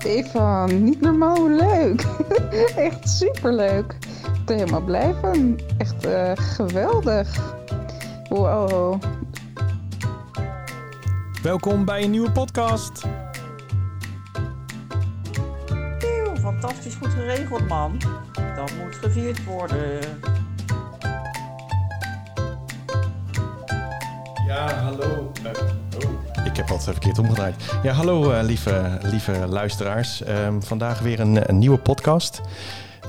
Stefan, niet normaal leuk. Echt superleuk. Ik ben er helemaal blij van. Echt uh, geweldig. Wow. Welkom bij een nieuwe podcast. Eeuw, fantastisch goed geregeld, man. Dat moet gevierd worden. Ja, hallo. Ik heb wat verkeerd omgedraaid. Ja, hallo uh, lieve, lieve luisteraars. Um, vandaag weer een, een nieuwe podcast.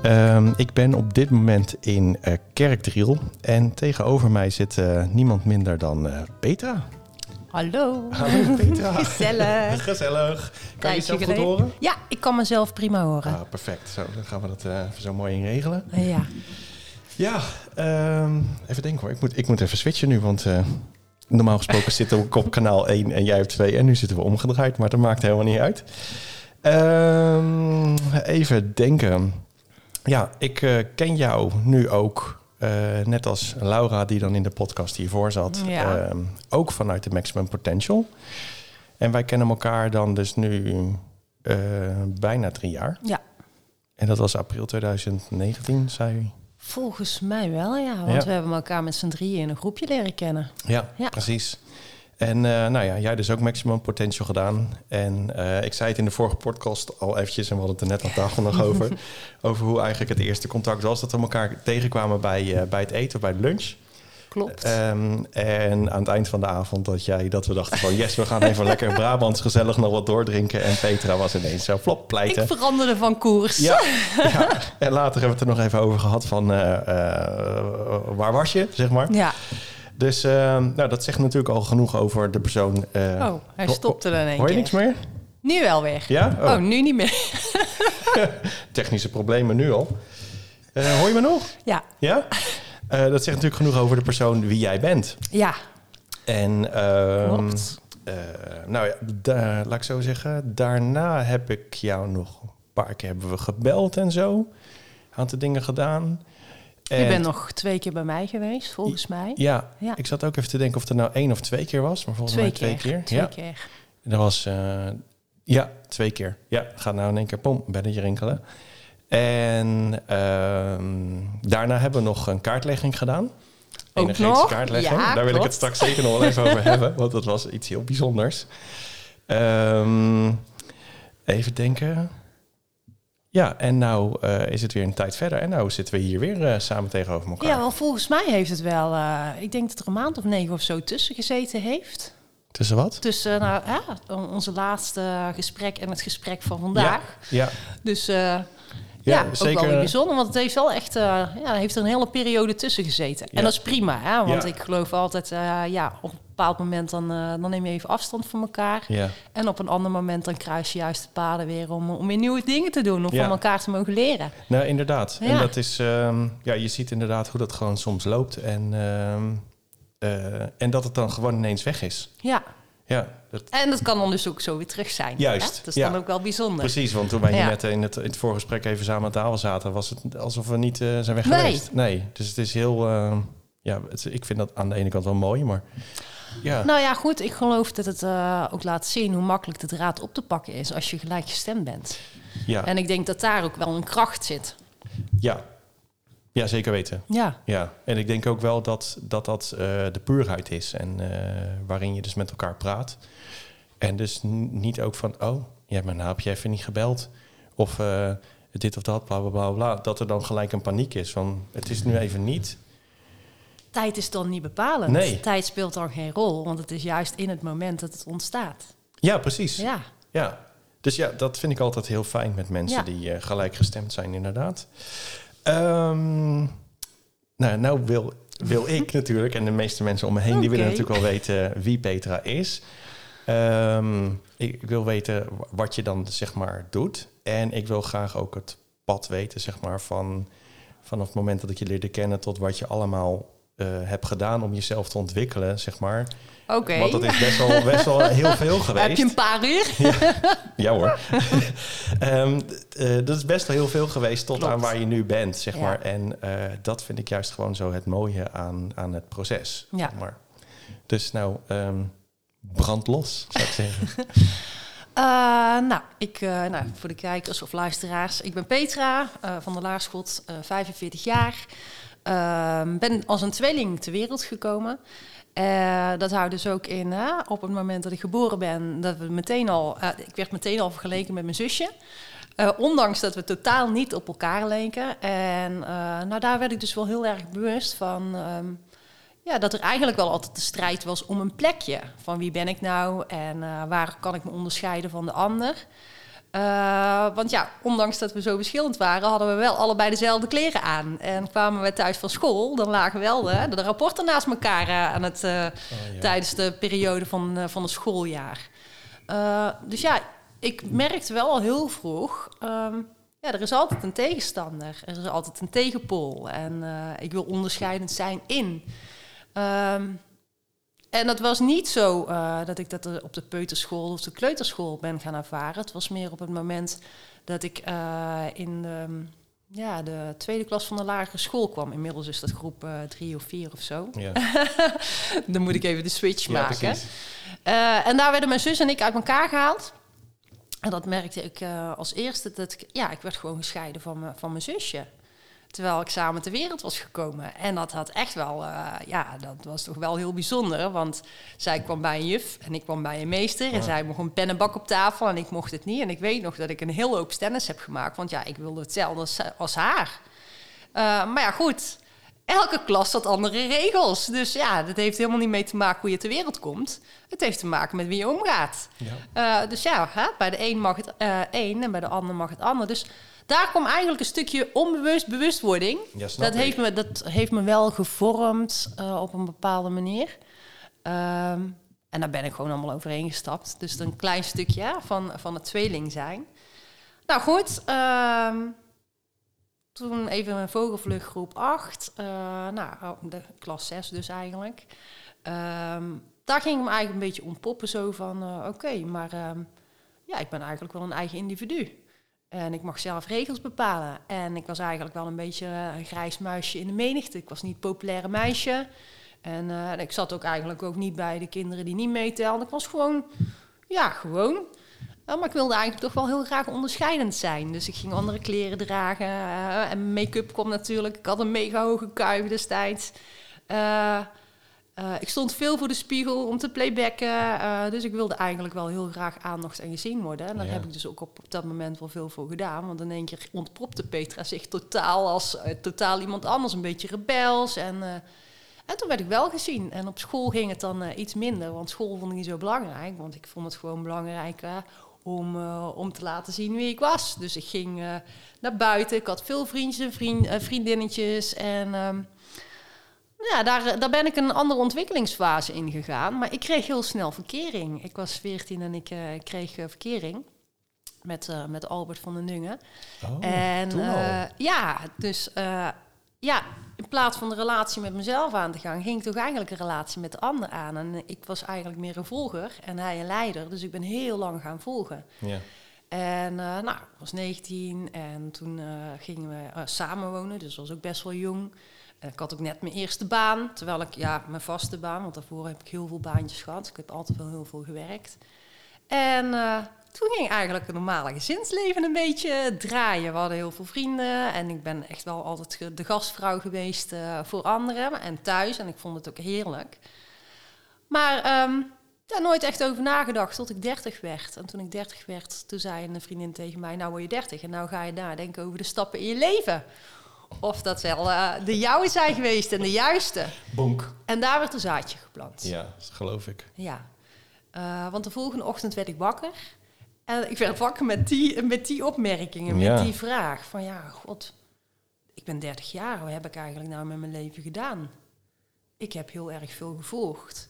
Um, ik ben op dit moment in uh, Kerkdriel. En tegenover mij zit niemand minder dan Petra. Hallo. Hallo Petra. Gezellig. Gezellig. Kan je jezelf goed horen? Ja, ik kan mezelf prima horen. Ah, perfect. Zo, dan gaan we dat even zo mooi in regelen. ja. Ja, um, even denken hoor. Ik moet, ik moet even switchen nu, want normaal gesproken zitten we op kanaal 1 en jij op 2 en nu zitten we omgedraaid, maar dat maakt helemaal niet uit. Um, even denken. Ja, ik uh, ken jou nu ook, uh, net als Laura die dan in de podcast hiervoor zat, ja. uh, ook vanuit de Maximum Potential. En wij kennen elkaar dan dus nu uh, bijna drie jaar. Ja. En dat was april 2019, zei. Volgens mij wel, ja. Want Ja. we hebben elkaar met z'n drieën in een groepje leren kennen. Ja, Ja. precies. En uh, nou ja, jij dus ook Maximum Potential gedaan. En uh, ik zei het in de vorige podcast al eventjes, en we hadden het er net aan tafel nog over, over hoe eigenlijk het eerste contact was. Dat we elkaar tegenkwamen bij, uh, bij het eten of bij de lunch. Klopt. Um, en aan het eind van de avond dat jij dat we dachten van yes, we gaan even lekker Brabants gezellig nog wat doordrinken. En Petra was ineens zo flop pleiten. Ik veranderde van koers. Ja, ja, en later hebben we het er nog even over gehad van uh, waar was je, zeg maar. Ja. Dus uh, nou, dat zegt natuurlijk al genoeg over de persoon. Uh, oh, hij stopte er in één Hoor je keer. niks meer? Nu wel weer. Ja? Oh, oh nu niet meer. Technische problemen nu al. Hoor je me nog? Ja. Ja? Uh, dat zegt natuurlijk genoeg over de persoon wie jij bent. Ja. En uh, nou ja, laat ik zo zeggen, daarna heb ik jou nog een paar keer hebben we gebeld en zo. Een aantal dingen gedaan. En je bent nog twee keer bij mij geweest, volgens mij. Ja, ja, ik zat ook even te denken of het nou één of twee keer was. Maar volgens twee mij twee keer. keer. Twee ja. keer. Dat was, uh, ja, twee keer. Ja, gaat nou in één keer pom, belletje rinkelen. En uh, daarna hebben we nog een kaartlegging gedaan. Ook Energetische kaartlegging. Ja, Daar wil klopt. ik het straks zeker nog wel even over hebben, want dat was iets heel bijzonders. Um, even denken. Ja, en nou uh, is het weer een tijd verder. En nou zitten we hier weer uh, samen tegenover elkaar. Ja, wel volgens mij heeft het wel... Uh, ik denk dat er een maand of negen of zo tussen gezeten heeft. Tussen wat? Tussen nou, ja, onze laatste gesprek en het gesprek van vandaag. Ja. ja. Dus ja, ja, ook zeker. wel bijzonder, want het heeft wel echt, uh, ja, heeft er een hele periode tussen gezeten. Ja. En dat is prima, hè? want ik geloof altijd, uh, ja, op een bepaald moment dan, uh, dan neem je even afstand van elkaar. Ja. En op een ander moment dan kruis je juist de paden weer om, om weer nieuwe dingen te doen of van elkaar te mogen leren. Nou, inderdaad. En dat is, um, ja, je ziet inderdaad hoe dat gewoon soms loopt. En, um, en dat het dan gewoon ineens weg is. Ja. Ja, dat... En dat kan dan dus ook zo weer terug zijn. Juist, Hè? Dat is ja. dan ook wel bijzonder. Precies, want toen wij hier Ja. net in het, in het voorgesprek even samen aan tafel zaten, was het alsof we niet uh, zijn weg Nee. geweest. Nee, dus het is heel, uh, ja, het, ik vind dat aan de ene kant wel mooi, maar ja. Nou ja, goed. Ik geloof dat het uh, ook laat zien hoe makkelijk de draad op te pakken is als je gelijkgestemd bent. ja. En ik denk dat daar ook wel een kracht zit. ja. Ja, zeker weten. Ja. Ja, en ik denk ook wel dat dat, dat uh, de puurheid is en uh, waarin je dus met elkaar praat. En dus niet ook van, oh, ja, maar nou heb je even niet gebeld. Of uh, dit of dat, bla, bla, bla, bla. Dat er dan gelijk een paniek is van, het is nu even niet. Tijd is dan niet bepalend. Nee. Tijd speelt dan geen rol, want het is juist in het moment dat het ontstaat. Ja, precies. Ja. ja. Dus ja, dat vind ik altijd heel fijn met mensen Ja. die uh, gelijk gestemd zijn, inderdaad. Um, nou, nou wil, wil ik natuurlijk, en de meeste mensen om me heen, okay. die willen natuurlijk wel weten wie Petra is. Um, ik wil weten wat je dan zeg maar doet. En ik wil graag ook het pad weten, zeg maar, van vanaf het moment dat ik je leerde kennen tot wat je allemaal uh, hebt gedaan om jezelf te ontwikkelen, zeg maar. Oké. Okay. Want dat is best wel, best wel heel veel geweest. Heb je een paar uur? ja, ja hoor. um, uh, dat is best wel heel veel geweest tot Klopt. aan waar je nu bent, zeg Ja. maar. En uh, dat vind ik juist gewoon zo het mooie aan, aan het proces. Ja. Zeg maar. Dus nou, um, brand los, zou ik zeggen. Eh, nou, ik, eh, nou, voor de kijkers of luisteraars, ik ben Petra eh, van de Laarschot, eh 45 jaar. Ehm, ben als een tweeling ter wereld gekomen. Eh, dat houdt dus ook in, op het moment dat ik geboren ben, dat we meteen al, eh, ik werd meteen al vergeleken met mijn zusje. Eh, ondanks dat we totaal niet op elkaar leken. En nou, daar werd ik dus wel heel erg bewust van. ehm, ja, dat er eigenlijk wel altijd de strijd was om een plekje. Van wie ben ik nou en waar kan ik me onderscheiden van de ander. Eh, want ja, ondanks dat we zo verschillend waren, hadden we wel allebei dezelfde kleren aan. En kwamen we thuis van school, dan lagen wel de, de rapporten naast elkaar eh, aan het, eh, Oh, ja. tijdens de periode van, van het schooljaar. Dus ja, ik merkte wel al heel vroeg. ehm, ja, er is altijd een tegenstander. Er is altijd een tegenpol. En ik wil onderscheidend zijn in. Ehm, en dat was niet zo eh, dat ik dat er op de peuterschool of de kleuterschool ben gaan ervaren. Het was meer op het moment dat ik eh, in de, ja, de tweede klas van de lagere school kwam. Inmiddels is dat groep eh, drie of vier of zo. Ja, Dan moet ik even de switch ja maken. Eh, en daar werden mijn zus en ik uit elkaar gehaald. En dat merkte ik eh, als eerste. Dat ik, ja, ik werd gewoon gescheiden van, me, van mijn zusje. Terwijl ik samen ter wereld was gekomen. En dat had echt wel, eh, ja, dat was toch wel heel bijzonder. Want zij kwam bij een juf en ik kwam bij een meester. En Ja. zij mocht een pennenbak op tafel en ik mocht het niet. En ik weet nog dat ik een heel hoop stennis heb gemaakt. Want ja, ik wilde hetzelfde als, als haar. Eh, maar ja, goed. Elke klas had andere regels. Dus ja, dat heeft helemaal niet mee te maken hoe je ter wereld komt. Het heeft te maken met wie je omgaat. Ja. Eh, dus ja, hè, bij de een mag het één en bij de ander mag het ander. Dus daar kwam eigenlijk een stukje onbewust bewustwording. Ja, Dat heeft, me, dat heeft me wel gevormd eh, op een bepaalde manier. Ehm, en daar ben ik gewoon allemaal overheen gestapt. Dus een klein stukje van, van het tweeling zijn. Nou goed, ehm, toen even een vogelvlucht groep 8. eh, nou, de klas 6 dus eigenlijk. Ehm, daar ging ik me eigenlijk een beetje ontpoppen zo van... eh, oké, maar ja, ik ben eigenlijk wel een eigen individu. En ik mag zelf regels bepalen. En ik was eigenlijk wel een beetje een grijs muisje in de menigte. Ik was niet het populaire meisje. En eh, ik zat ook eigenlijk ook niet bij de kinderen die niet meetelden. Ik was gewoon, ja, gewoon. Eh, maar ik wilde eigenlijk toch wel heel graag onderscheidend zijn. Dus ik ging andere kleren dragen. eh, en make-up kwam natuurlijk. Ik had een mega hoge kuif destijds. Eh, ik stond veel voor de spiegel om te playbacken. eh, dus ik wilde eigenlijk wel heel graag aandacht en gezien worden. En daar Ja. heb ik dus ook op dat moment wel veel voor gedaan. Want in één keer ontpopte Petra zich totaal als eh, totaal iemand anders. Een beetje rebels. En, en toen werd ik wel gezien. En op school ging het dan iets minder. Want school vond ik niet zo belangrijk. Want ik vond het gewoon belangrijk om, om te laten zien wie ik was. Dus ik ging naar buiten. Ik had veel vriendjes en vriend, vriendinnetjes. En... ehm, ja, daar, daar ben ik een andere ontwikkelingsfase in gegaan. Maar ik kreeg heel snel verkering. Ik was 14 en ik eh, kreeg eh, verkering met, eh, met Albert van den Dungen. Oh, en eh, ja, dus eh, ja, in plaats van de relatie met mezelf aan te gaan, ging ik toch eigenlijk een relatie met de ander aan. En ik was eigenlijk meer een volger en hij een leider. Dus ik ben heel lang gaan volgen. Ja. En eh, nou, ik was 19 en toen eh, gingen we eh, samenwonen, dus was ook best wel jong. En ik had ook net mijn eerste baan, terwijl ik, ja, mijn vaste baan, want daarvoor heb ik heel veel baantjes gehad. Ik heb altijd wel heel veel gewerkt. En eh, toen ging eigenlijk een normale gezinsleven een beetje draaien. We hadden heel veel vrienden en ik ben echt wel altijd de gastvrouw geweest eh, voor anderen en thuis. En ik vond het ook heerlijk. Maar ehm, daar nooit echt over nagedacht tot ik 30 werd. En toen ik 30 werd, toen zei een vriendin tegen mij: Nou word je 30 en nou ga je nadenken over de stappen in je leven. Of dat wel eh, de jouwe zijn geweest en de juiste. Bonk. En daar werd een zaadje geplant. Ja, dat geloof ik. Ja. Eh, want de volgende ochtend werd ik wakker. En ik werd wakker met die, met die opmerkingen, Ja. met die vraag: van ja, god, ik ben 30 jaar, wat heb ik eigenlijk nou met mijn leven gedaan? Ik heb heel erg veel gevolgd.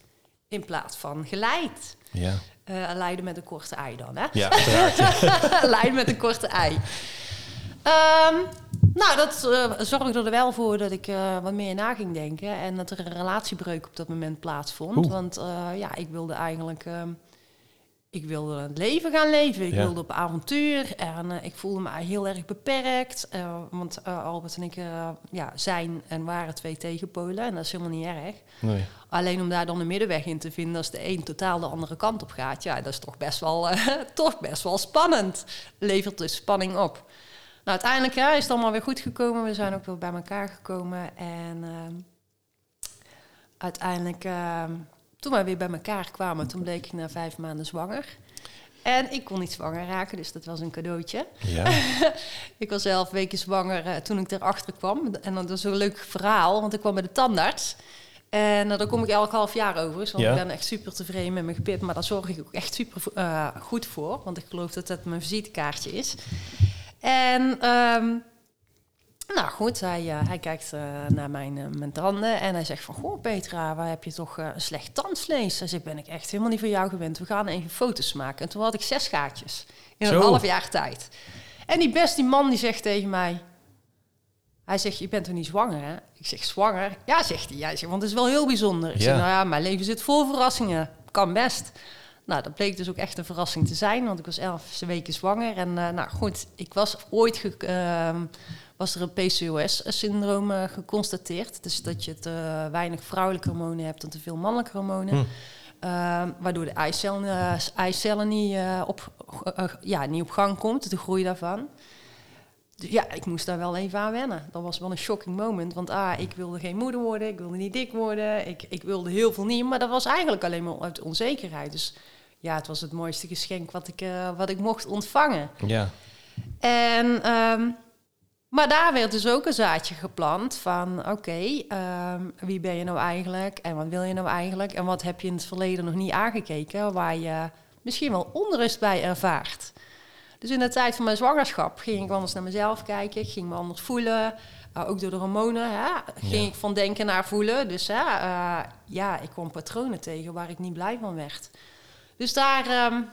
In plaats van geleid. Ja, Eh, leiden met een korte ei dan, hè? ja uiteraard. ja. Leiden met een korte ei. Ehm, nou, dat eh, zorgde er wel voor dat ik eh, wat meer na ging denken. En dat er een relatiebreuk op dat moment plaatsvond. Oeh. Want eh, ja, ik wilde eigenlijk... ehm, ik wilde het leven gaan leven. Ik Ja. wilde op avontuur. En ik voelde me heel erg beperkt. want Albert en ik ja, zijn en waren twee tegenpolen. En dat is helemaal niet erg. Nee. Alleen om daar dan een middenweg in te vinden... als de een totaal de andere kant op gaat... ja, dat is toch best wel, toch best wel spannend. Levert dus spanning op. Nou, uiteindelijk ja, is het allemaal weer goed gekomen. We zijn ook weer bij elkaar gekomen. En ehm, uiteindelijk, ehm, toen wij weer bij elkaar kwamen... toen bleek ik na vijf maanden zwanger. En ik kon niet zwanger raken, dus dat was een cadeautje. Ja. Ik was elf weken zwanger eh, toen ik erachter kwam. En dat was een leuk verhaal, want ik kwam bij de tandarts. En eh, daar kom ik elk half jaar over. Want Ja. ik ben echt super tevreden met mijn gebit. Maar daar zorg ik ook echt super eh, goed voor. Want ik geloof dat dat mijn visitekaartje is. En ehm, nou goed, hij, eh, hij kijkt eh, naar mijn, eh, mijn tanden. En hij zegt van, goh Petra, waar heb je toch een slecht tandvlees? Hij zegt, ben ik echt helemaal niet van jou gewend. We gaan even foto's maken. En toen had ik zes gaatjes. In een half jaar tijd. En die best die man die zegt tegen mij... Hij zegt, je bent toch niet zwanger, hè? Ik zeg, zwanger? Ja, zegt hij. Ja, zegt, want het is wel heel bijzonder. Ik Ja. zeg, nou ja, mijn leven zit vol verrassingen. Kan best. Nou, dat bleek dus ook echt een verrassing te zijn, want ik was elf weken zwanger. En eh, nou goed, ik was ooit, ge- ehm, was er een PCOS-syndroom eh, geconstateerd. Dus dat je te weinig vrouwelijke hormonen hebt en te veel mannelijke hormonen. Hm. Ehm, waardoor de eicellen, eh, eicellen niet, op, ja, niet op gang komt, de groei daarvan. Ja, ik moest daar wel even aan wennen. Dat was wel een shocking moment. Want ah, ik wilde geen moeder worden, ik wilde niet dik worden, ik, ik wilde heel veel niet. Maar dat was eigenlijk alleen maar uit onzekerheid. Dus ja, het was het mooiste geschenk wat ik, eh, wat ik mocht ontvangen. Ja. En, ehm, maar daar werd dus ook een zaadje geplant van... oké, ehm, wie ben je nou eigenlijk en wat wil je nou eigenlijk... en wat heb je in het verleden nog niet aangekeken... waar je misschien wel onrust bij ervaart. Dus in de tijd van mijn zwangerschap ging ik anders naar mezelf kijken... ik ging me anders voelen, Uh, ook door de hormonen hè, ging Ja. ik van denken naar voelen. Dus hè, uh, ja, ik kwam patronen tegen waar ik niet blij van werd. Dus daar, um,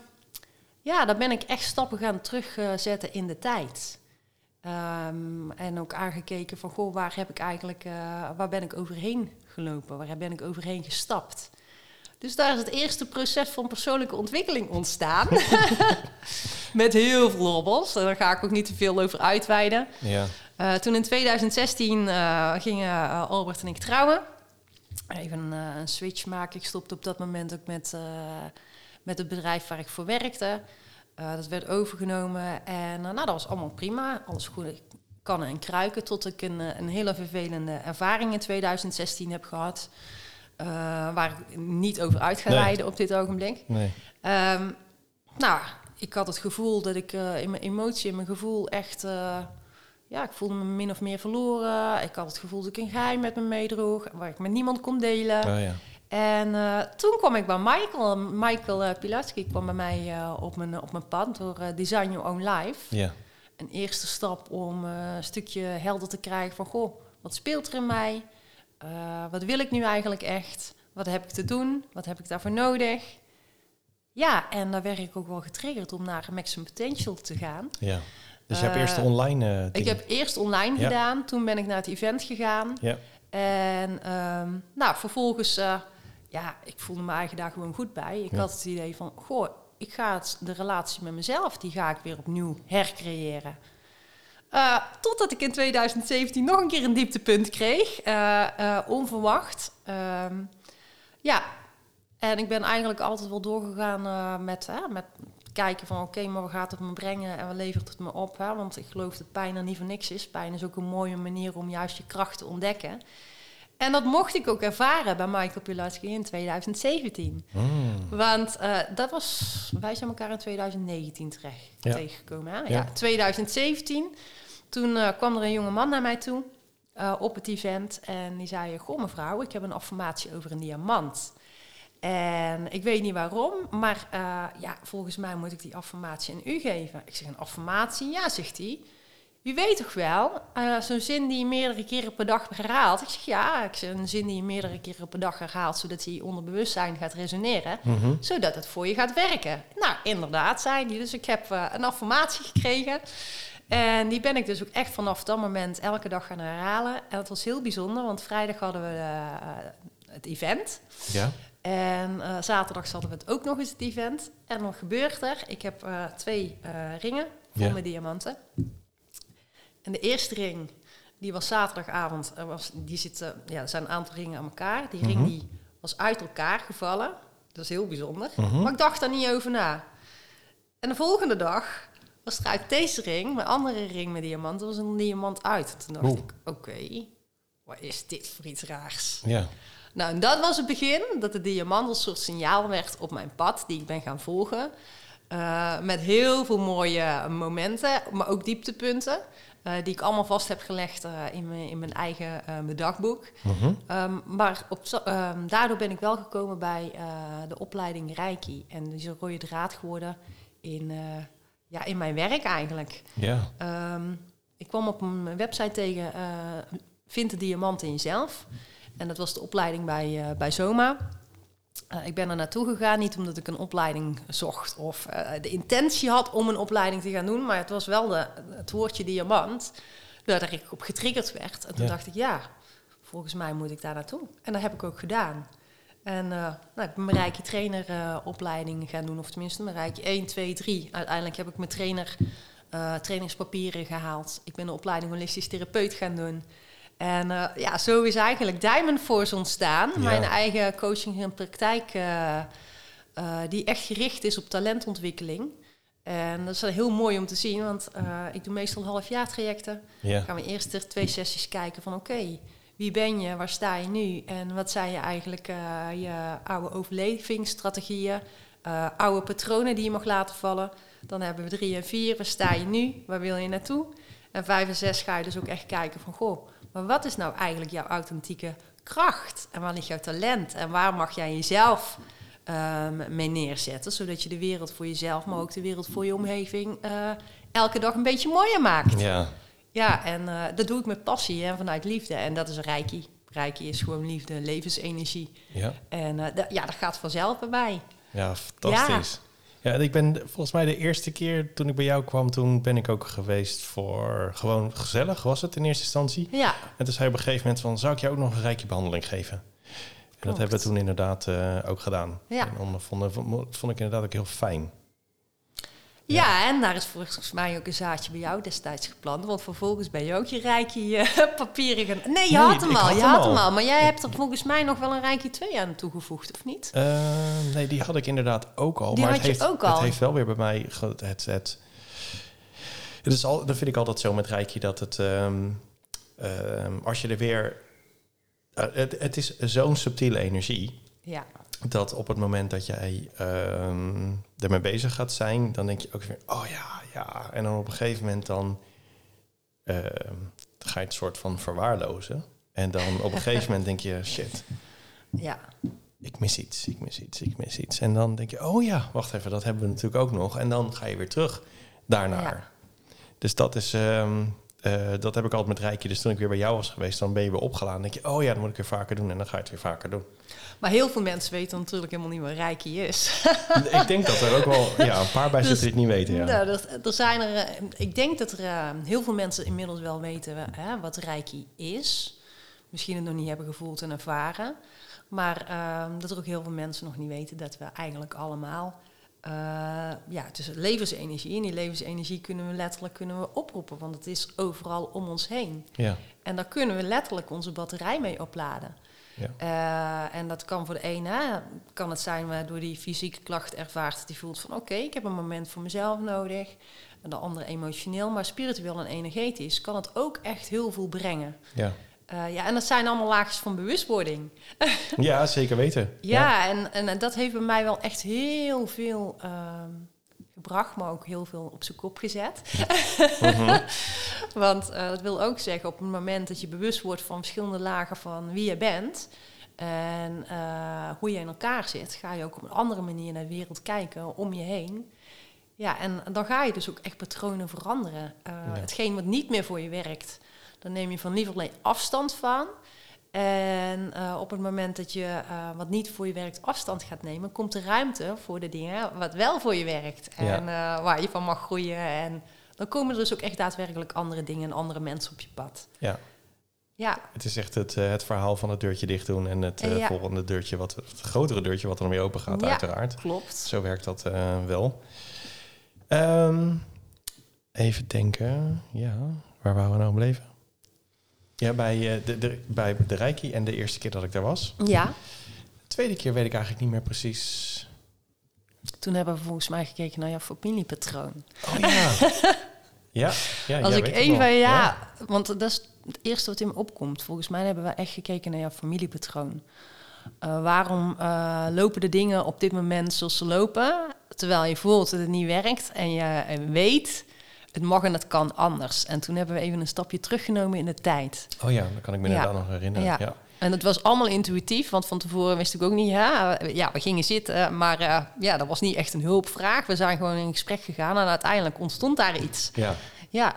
ja, daar ben ik echt stappen gaan terugzetten in de tijd. Um, en ook aangekeken van, goh, waar heb ik eigenlijk, uh, waar ben ik overheen gelopen? Waar ben ik overheen gestapt? Dus daar is het eerste proces van persoonlijke ontwikkeling ontstaan. Met heel veel lobbels. Daar ga ik ook niet te veel over uitweiden. Ja. Uh, toen in 2016 uh, gingen uh, Albert en ik trouwen. Even een switch maken. Ik stopte op dat moment ook met, met het bedrijf waar ik voor werkte. dat werd overgenomen en nou, dat was allemaal prima. Alles goed kannen en kruiken. Tot ik een, een hele vervelende ervaring in 2016 heb gehad. Waar ik niet over uit ga Nee. rijden op dit ogenblik. Nee. Um, nou, ik had het gevoel dat ik in mijn emotie en mijn gevoel echt ja, ik voelde me min of meer verloren. Ik had het gevoel dat ik een geheim met me meedroeg, waar ik met niemand kon delen. Oh, ja. En uh, toen kwam ik bij Michael. Michael uh, Pilatski kwam bij mij uh, op, mijn, op mijn pad door Design Your Own Life. Ja. Een eerste stap om een stukje helder te krijgen van... goh, wat speelt er in mij? Wat wil ik nu eigenlijk echt? Wat heb ik te doen? Wat heb ik daarvoor nodig? Ja, en daar werd ik ook wel getriggerd om naar Maximum Potential te gaan. Ja. Dus je hebt eerst de online uh, Ik heb eerst online ja. gedaan, toen ben ik naar het event gegaan. Ja. En um, nou, vervolgens, uh, ja, ik voelde me eigen daar gewoon goed bij. Ik Ja. had het idee van, goh, ik ga het, de relatie met mezelf, die ga ik weer opnieuw hercreëren. Uh, totdat ik in 2017 nog een keer een dieptepunt kreeg, uh, onverwacht. Um, ja, en ik ben eigenlijk altijd wel doorgegaan met, met kijken van oké, okay, maar wat gaat het me brengen en wat levert het me op? Hè? Want ik geloof dat pijn er niet voor niks is. Pijn is ook een mooie manier om juist je kracht te ontdekken. En dat mocht ik ook ervaren bij Michael Pilatski in 2017. Mm. Want uh, dat was, wij zijn elkaar in 2019 terecht Ja. tegengekomen. Hè? Ja. Ja. 2017, toen uh, kwam er een jonge man naar mij toe uh, op het event. En die zei, goh mevrouw, ik heb een affirmatie over een diamant. En ik weet niet waarom, maar uh, ja, volgens mij moet ik die affirmatie aan u geven. Ik zeg, een affirmatie? Ja, zegt hij. U weet toch wel, zo'n zin die je meerdere keren per dag herhaalt. Ik zeg, ja, ik zeg, een zin die je meerdere keren per dag herhaalt... zodat hij onder bewustzijn gaat resoneren, Mm -hmm. zodat het voor je gaat werken. Nou, inderdaad, zei hij. Dus ik heb een affirmatie gekregen... En die ben ik dus ook echt vanaf dat moment elke dag gaan herhalen. En dat was heel bijzonder, want vrijdag hadden we uh, het event. Ja. En eh, zaterdag hadden we het ook nog eens het event. En wat gebeurt er? Ik heb eh, twee eh, ringen vol Ja. met diamanten. En de eerste ring, die was zaterdagavond. Er was, die zitten, ja, er zijn een aantal ringen aan elkaar. Die ring Mhm. die was uit elkaar gevallen. Dat is heel bijzonder. Mhm. Maar ik dacht daar niet over na. En de volgende dag was uit deze ring, mijn andere ring met diamanten, was een diamant uit. Toen dacht Oeh. ik, oké, wat is dit voor iets raars? Ja. Nou, en dat was het begin, dat de diamant een soort signaal werd op mijn pad, die ik ben gaan volgen. Eh, met heel veel mooie momenten, maar ook dieptepunten, eh, die ik allemaal vast heb gelegd eh, in, mijn, in mijn eigen mijn dagboek. Mhm. Ehm, maar op, ehm, daardoor ben ik wel gekomen bij de opleiding Reiki. En die is een rode draad geworden in, ja, in mijn werk eigenlijk. Ja. Ehm, ik kwam op een website tegen eh Vind de diamant in jezelf. En dat was de opleiding bij, eh, bij Zoma. Eh, ik ben er naartoe gegaan, niet omdat ik een opleiding zocht of de intentie had om een opleiding te gaan doen, maar het was wel de, het woordje diamant waar ik op getriggerd werd. En toen Ja. dacht ik, ja, volgens mij moet ik daar naartoe. En dat heb ik ook gedaan. En eh, nou, ik ben mijn Reiki trainer eh, gaan doen, of tenminste mijn Reiki 1, 2, 3. Uiteindelijk heb ik mijn trainer eh, trainingspapieren gehaald. Ik ben de opleiding holistisch therapeut gaan doen. En ja, zo is eigenlijk Diamond Force ontstaan. Ja. Mijn eigen coaching en praktijk, die echt gericht is op talentontwikkeling. En dat is heel mooi om te zien, want ik doe meestal halfjaartrajecten. Ja. gaan we eerst er twee sessies kijken van oké, wie ben je, waar sta je nu en wat zijn je eigenlijk eh, je oude overlevingsstrategieën, eh, oude patronen die je mag laten vallen. Dan hebben we drie en vier, waar sta je nu, waar wil je naartoe? En vijf en zes ga je dus ook echt kijken van goh, maar wat is nou eigenlijk jouw authentieke kracht? En waar ligt jouw talent? En waar mag jij jezelf ehm, mee neerzetten, zodat je de wereld voor jezelf, maar ook de wereld voor je omgeving eh, elke dag een beetje mooier maakt? Ja. Ja, en eh, dat doe ik met passie en vanuit liefde. En dat is Reiki. Reiki is gewoon liefde, levensenergie. Ja. En eh, ja, dat gaat vanzelf bij mij. Ja, fantastisch. Ja. ik ben volgens mij de eerste keer toen ik bij jou kwam, toen ben ik ook geweest voor gewoon gezellig, was het in eerste instantie. Ja, En toen zei op een gegeven moment van, zou ik jou ook nog een rijke behandeling geven? En dat hebben we toen inderdaad eh, ook gedaan. Ja. En ondervonden, vond, vond ik inderdaad ook heel fijn. Ja. en daar is volgens mij ook een zaadje bij jou destijds geplant. Want vervolgens ben je ook je eh, papieren gaan... Nee, je Nee, had hem al, had je hem had al. hem al. Maar jij hebt er volgens mij nog wel een Reiki 2 aan toegevoegd, of niet? Eh, nee, die had ik inderdaad ook al. Die maar had het je heeft, ook al? Het heeft wel weer bij mij... Het, het, het, het is al, dat vind ik altijd zo met Reiki, dat het... ehm, ehm, als je er weer... eh, het, het is zo'n subtiele energie... Ja, dat op het moment dat jij ehm ermee bezig gaat zijn, dan denk je ook weer, oh ja, ja. En dan op een gegeven moment dan ehm, ga je het soort van verwaarlozen. En dan op een gegeven moment denk je, shit, ja, ik mis iets, ik mis iets, ik mis iets. En dan denk je, oh ja, wacht even, dat hebben we natuurlijk ook nog. En dan ga je weer terug daarnaar. Ja. Dus dat is, ehm, eh, dat heb ik altijd met Rijkje. Dus toen ik weer bij jou was geweest, dan ben je weer opgeladen. Dan denk je, oh ja, dat moet ik weer vaker doen. En dan ga je het weer vaker doen. maar heel veel mensen weten natuurlijk helemaal niet wat Reiki is. ik denk dat er ook wel ja, een paar bij Dus- zitten die het niet weten. Ja. Nou, er, er zijn er, eh, ik denk dat er eh, heel veel mensen inmiddels wel weten hè, wat Reiki is. Misschien het nog niet hebben gevoeld en ervaren. Maar ehm, dat er ook heel veel mensen nog niet weten dat we eigenlijk allemaal... eh, ja, het is levens-energie. En die levensenergie kunnen we letterlijk kunnen we oproepen. Want het is overal om ons heen. Ja, En daar kunnen we letterlijk onze batterij mee opladen. ja. Eh, en dat kan voor de ene, kan het zijn waardoor die fysieke klacht ervaart. Die voelt van oké, ik heb een moment voor mezelf nodig. En de andere emotioneel, maar spiritueel en energetisch kan het ook echt heel veel brengen. ja. Eh, ja, en dat zijn allemaal laagjes van bewustwording. ja zeker weten. Ja, En, en dat heeft bij mij wel echt heel veel ehm, gebracht, maar ook heel veel op zijn kop gezet. Mhm. Want eh, dat wil ook zeggen, op het moment dat je bewust wordt van verschillende lagen van wie je bent en eh, hoe je in elkaar zit, ga je ook op een andere manier naar de wereld kijken om je heen. Ja, en dan ga je dus ook echt patronen veranderen. Ja. Hetgeen wat niet meer voor je werkt, dan neem je van lieverlee afstand van. En eh, op het moment dat je eh, wat niet voor je werkt afstand gaat nemen, komt er ruimte voor de dingen wat wel voor je werkt. Ja. En eh, waar je van mag groeien. En dan komen er dus ook echt daadwerkelijk andere dingen en andere mensen op je pad. Ja. Ja, Het is echt het, het verhaal van het deurtje dicht doen en het Ja. volgende deurtje, wat, het grotere deurtje wat er open gaat, Ja. uiteraard. klopt. Zo werkt dat wel. Ehm, even denken. Ja, waar waren we nou gebleven? Ja, bij, eh, de, de, bij de Reiki en de eerste keer dat ik daar was. Ja, De tweede keer weet ik eigenlijk niet meer precies. toen hebben we volgens mij gekeken naar jouw familiepatroon. Oh ja. ja, ja Als jij ik even, nog. ja, want dat is het eerste wat in me opkomt. Volgens mij hebben we echt gekeken naar jouw familiepatroon. Eh, waarom eh, lopen de dingen op dit moment zoals ze lopen, terwijl je voelt dat het niet werkt en je weet, het mag en het kan anders. En toen hebben we even een stapje teruggenomen in de tijd. Oh ja, dan kan ik me Ja. inderdaad nog herinneren. Ja. Ja. En het was allemaal intuïtief, want van tevoren wist ik ook niet. Ja, ja we gingen zitten, maar eh, ja, dat was niet echt een hulpvraag. We zijn gewoon in gesprek gegaan en uiteindelijk ontstond daar iets. Ja. Ja,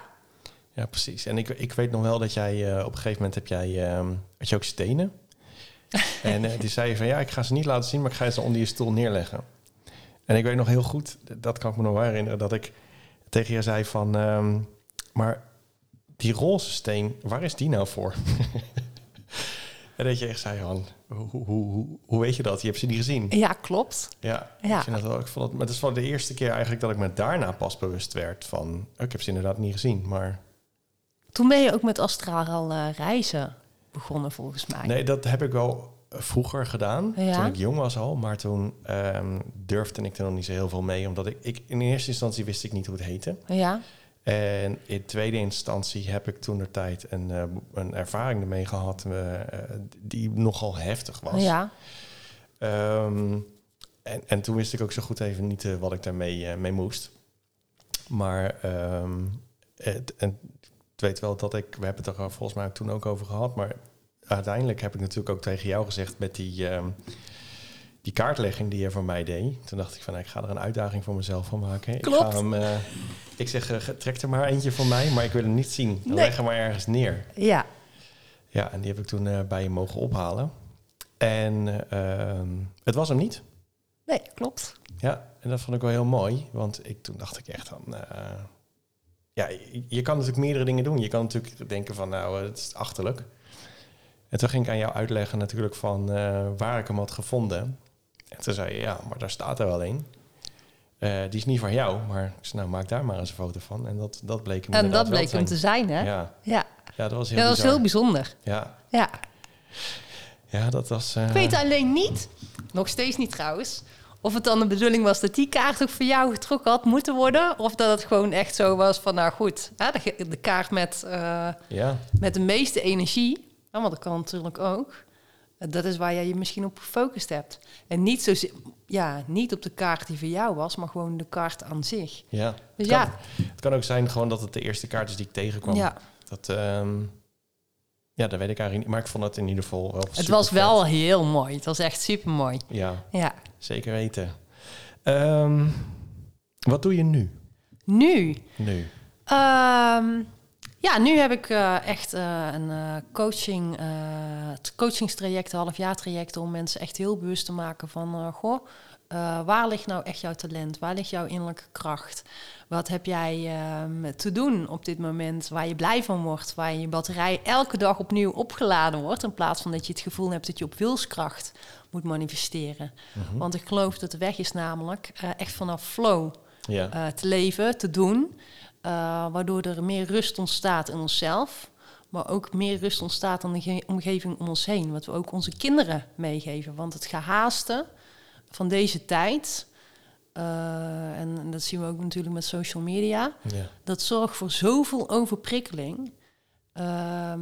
Ja, precies. En ik, ik weet nog wel dat jij eh, op een gegeven moment heb jij, ehm, had je ook stenen. en eh, die zei je van ja, ik ga ze niet laten zien, maar ik ga ze onder je stoel neerleggen. En ik weet nog heel goed, dat kan ik me nog wel herinneren, dat ik tegen je zei van, ehm, maar die roze steen, waar is die nou voor? en dat je echt zei van, hoe, hoe, hoe, hoe weet je dat? Je hebt ze niet gezien. ja klopt. Ja, Ja. Ik, vind dat wel, ik vond het, maar het is wel de eerste keer eigenlijk dat ik me daarna pas bewust werd van, oh, ik heb ze inderdaad niet gezien, maar... Toen ben je ook met astraal eh, reizen begonnen, volgens mij. Nee, dat heb ik wel vroeger gedaan, Ja? toen ik jong was al. Maar toen ehm, durfde ik er nog niet zo heel veel mee. Omdat ik, ik in eerste instantie wist ik niet hoe het heette. Ja, En in tweede instantie heb ik toen de tijd een, eh, een ervaring ermee gehad... eh, die nogal heftig was. ja, Ehm, en, en toen wist ik ook zo goed even niet eh, wat ik daarmee mee moest. Maar ehm, het, en ik weet wel dat ik, we hebben het er volgens mij toen ook over gehad, maar uiteindelijk heb ik natuurlijk ook tegen jou gezegd met die, ehm, die kaartlegging die je voor mij deed. Toen dacht ik van, ik ga er een uitdaging voor mezelf van maken. Ik, ga hem, eh, ik zeg, eh, trek er maar eentje voor mij, maar ik wil hem niet zien. Nee. Leg hem maar ergens neer. ja. Ja, en die heb ik toen eh, bij je mogen ophalen. En ehm, het was hem niet. Nee, klopt. Ja, en dat vond ik wel heel mooi. Want ik, toen dacht ik echt van... ja, je, kan natuurlijk meerdere dingen doen. Je kan natuurlijk denken van, nou, het is achterlijk. En toen ging ik aan jou uitleggen natuurlijk van eh, waar ik hem had gevonden. En toen zei je, ja, maar daar staat er wel een. Eh, die is niet van jou, maar ik zei, nou, maak daar maar eens een foto van. En dat, dat bleek hem En dat bleek hem te zijn. hè? Ja, Ja, ja, dat was heel ja dat was bizar. heel bijzonder. Ja, Ja. ja, dat was... eh, Ik weet alleen niet, nog steeds niet trouwens, of het dan de bedoeling was dat die kaart ook voor jou getrokken had moeten worden. Of dat het gewoon echt zo was van, nou goed, hè, de, de kaart met, Ja, met de meeste energie, want dat kan natuurlijk ook. Dat is waar jij je misschien op gefocust hebt. En niet, zo, ja, niet op de kaart die voor jou was, maar gewoon de kaart aan zich. ja. Dus het, kan, ja, het kan ook zijn gewoon dat het de eerste kaart is die ik tegenkwam. ja, Dat, ehm, ja, dat weet ik eigenlijk niet. Maar ik vond het in ieder geval wel het was wel heel mooi. Het was echt super mooi. Ja, Ja. zeker weten. Ehm, wat doe je nu? Nu, Nu. Ehm, ja, nu heb ik eh, echt eh, een eh, coaching, het coachingstraject, een halfjaartraject, om mensen echt heel bewust te maken van, goh, waar ligt nou echt jouw talent? Waar ligt jouw innerlijke kracht? Wat heb jij ehm, te doen op dit moment waar je blij van wordt? Waar je batterij elke dag opnieuw opgeladen wordt, in plaats van dat je het gevoel hebt dat je op wilskracht moet manifesteren. Mhm. Want ik geloof dat de weg is namelijk echt vanaf flow Ja, te leven, te doen. Eh, waardoor er meer rust ontstaat in onszelf. Maar ook meer rust ontstaat in de ge- omgeving om ons heen. Wat we ook onze kinderen meegeven. Want het gehaaste van deze tijd. eh, en dat zien we ook natuurlijk met social media. ja. Dat zorgt voor zoveel overprikkeling. Ehm,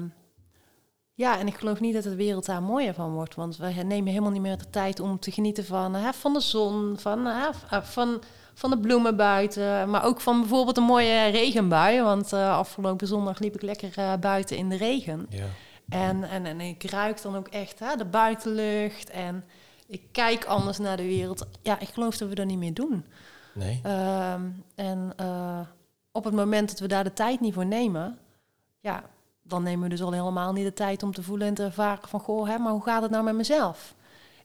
ja, en ik geloof niet dat de wereld daar mooier van wordt. Want we nemen helemaal niet meer de tijd om te genieten van, hè, van de zon, van, hè, van, van de bloemen buiten. Maar ook van bijvoorbeeld een mooie regenbui. Want eh, afgelopen zondag liep ik lekker eh, buiten in de regen. ja. En, en, en ik ruik dan ook echt hè, de buitenlucht. En ik kijk anders naar de wereld. Ja, ik geloof dat we dat niet meer doen. Nee? Ehm, en eh, op het moment dat we daar de tijd niet voor nemen, ja, dan nemen we dus al helemaal niet de tijd om te voelen en te ervaren van, goh, hè, maar hoe gaat het nou met mezelf?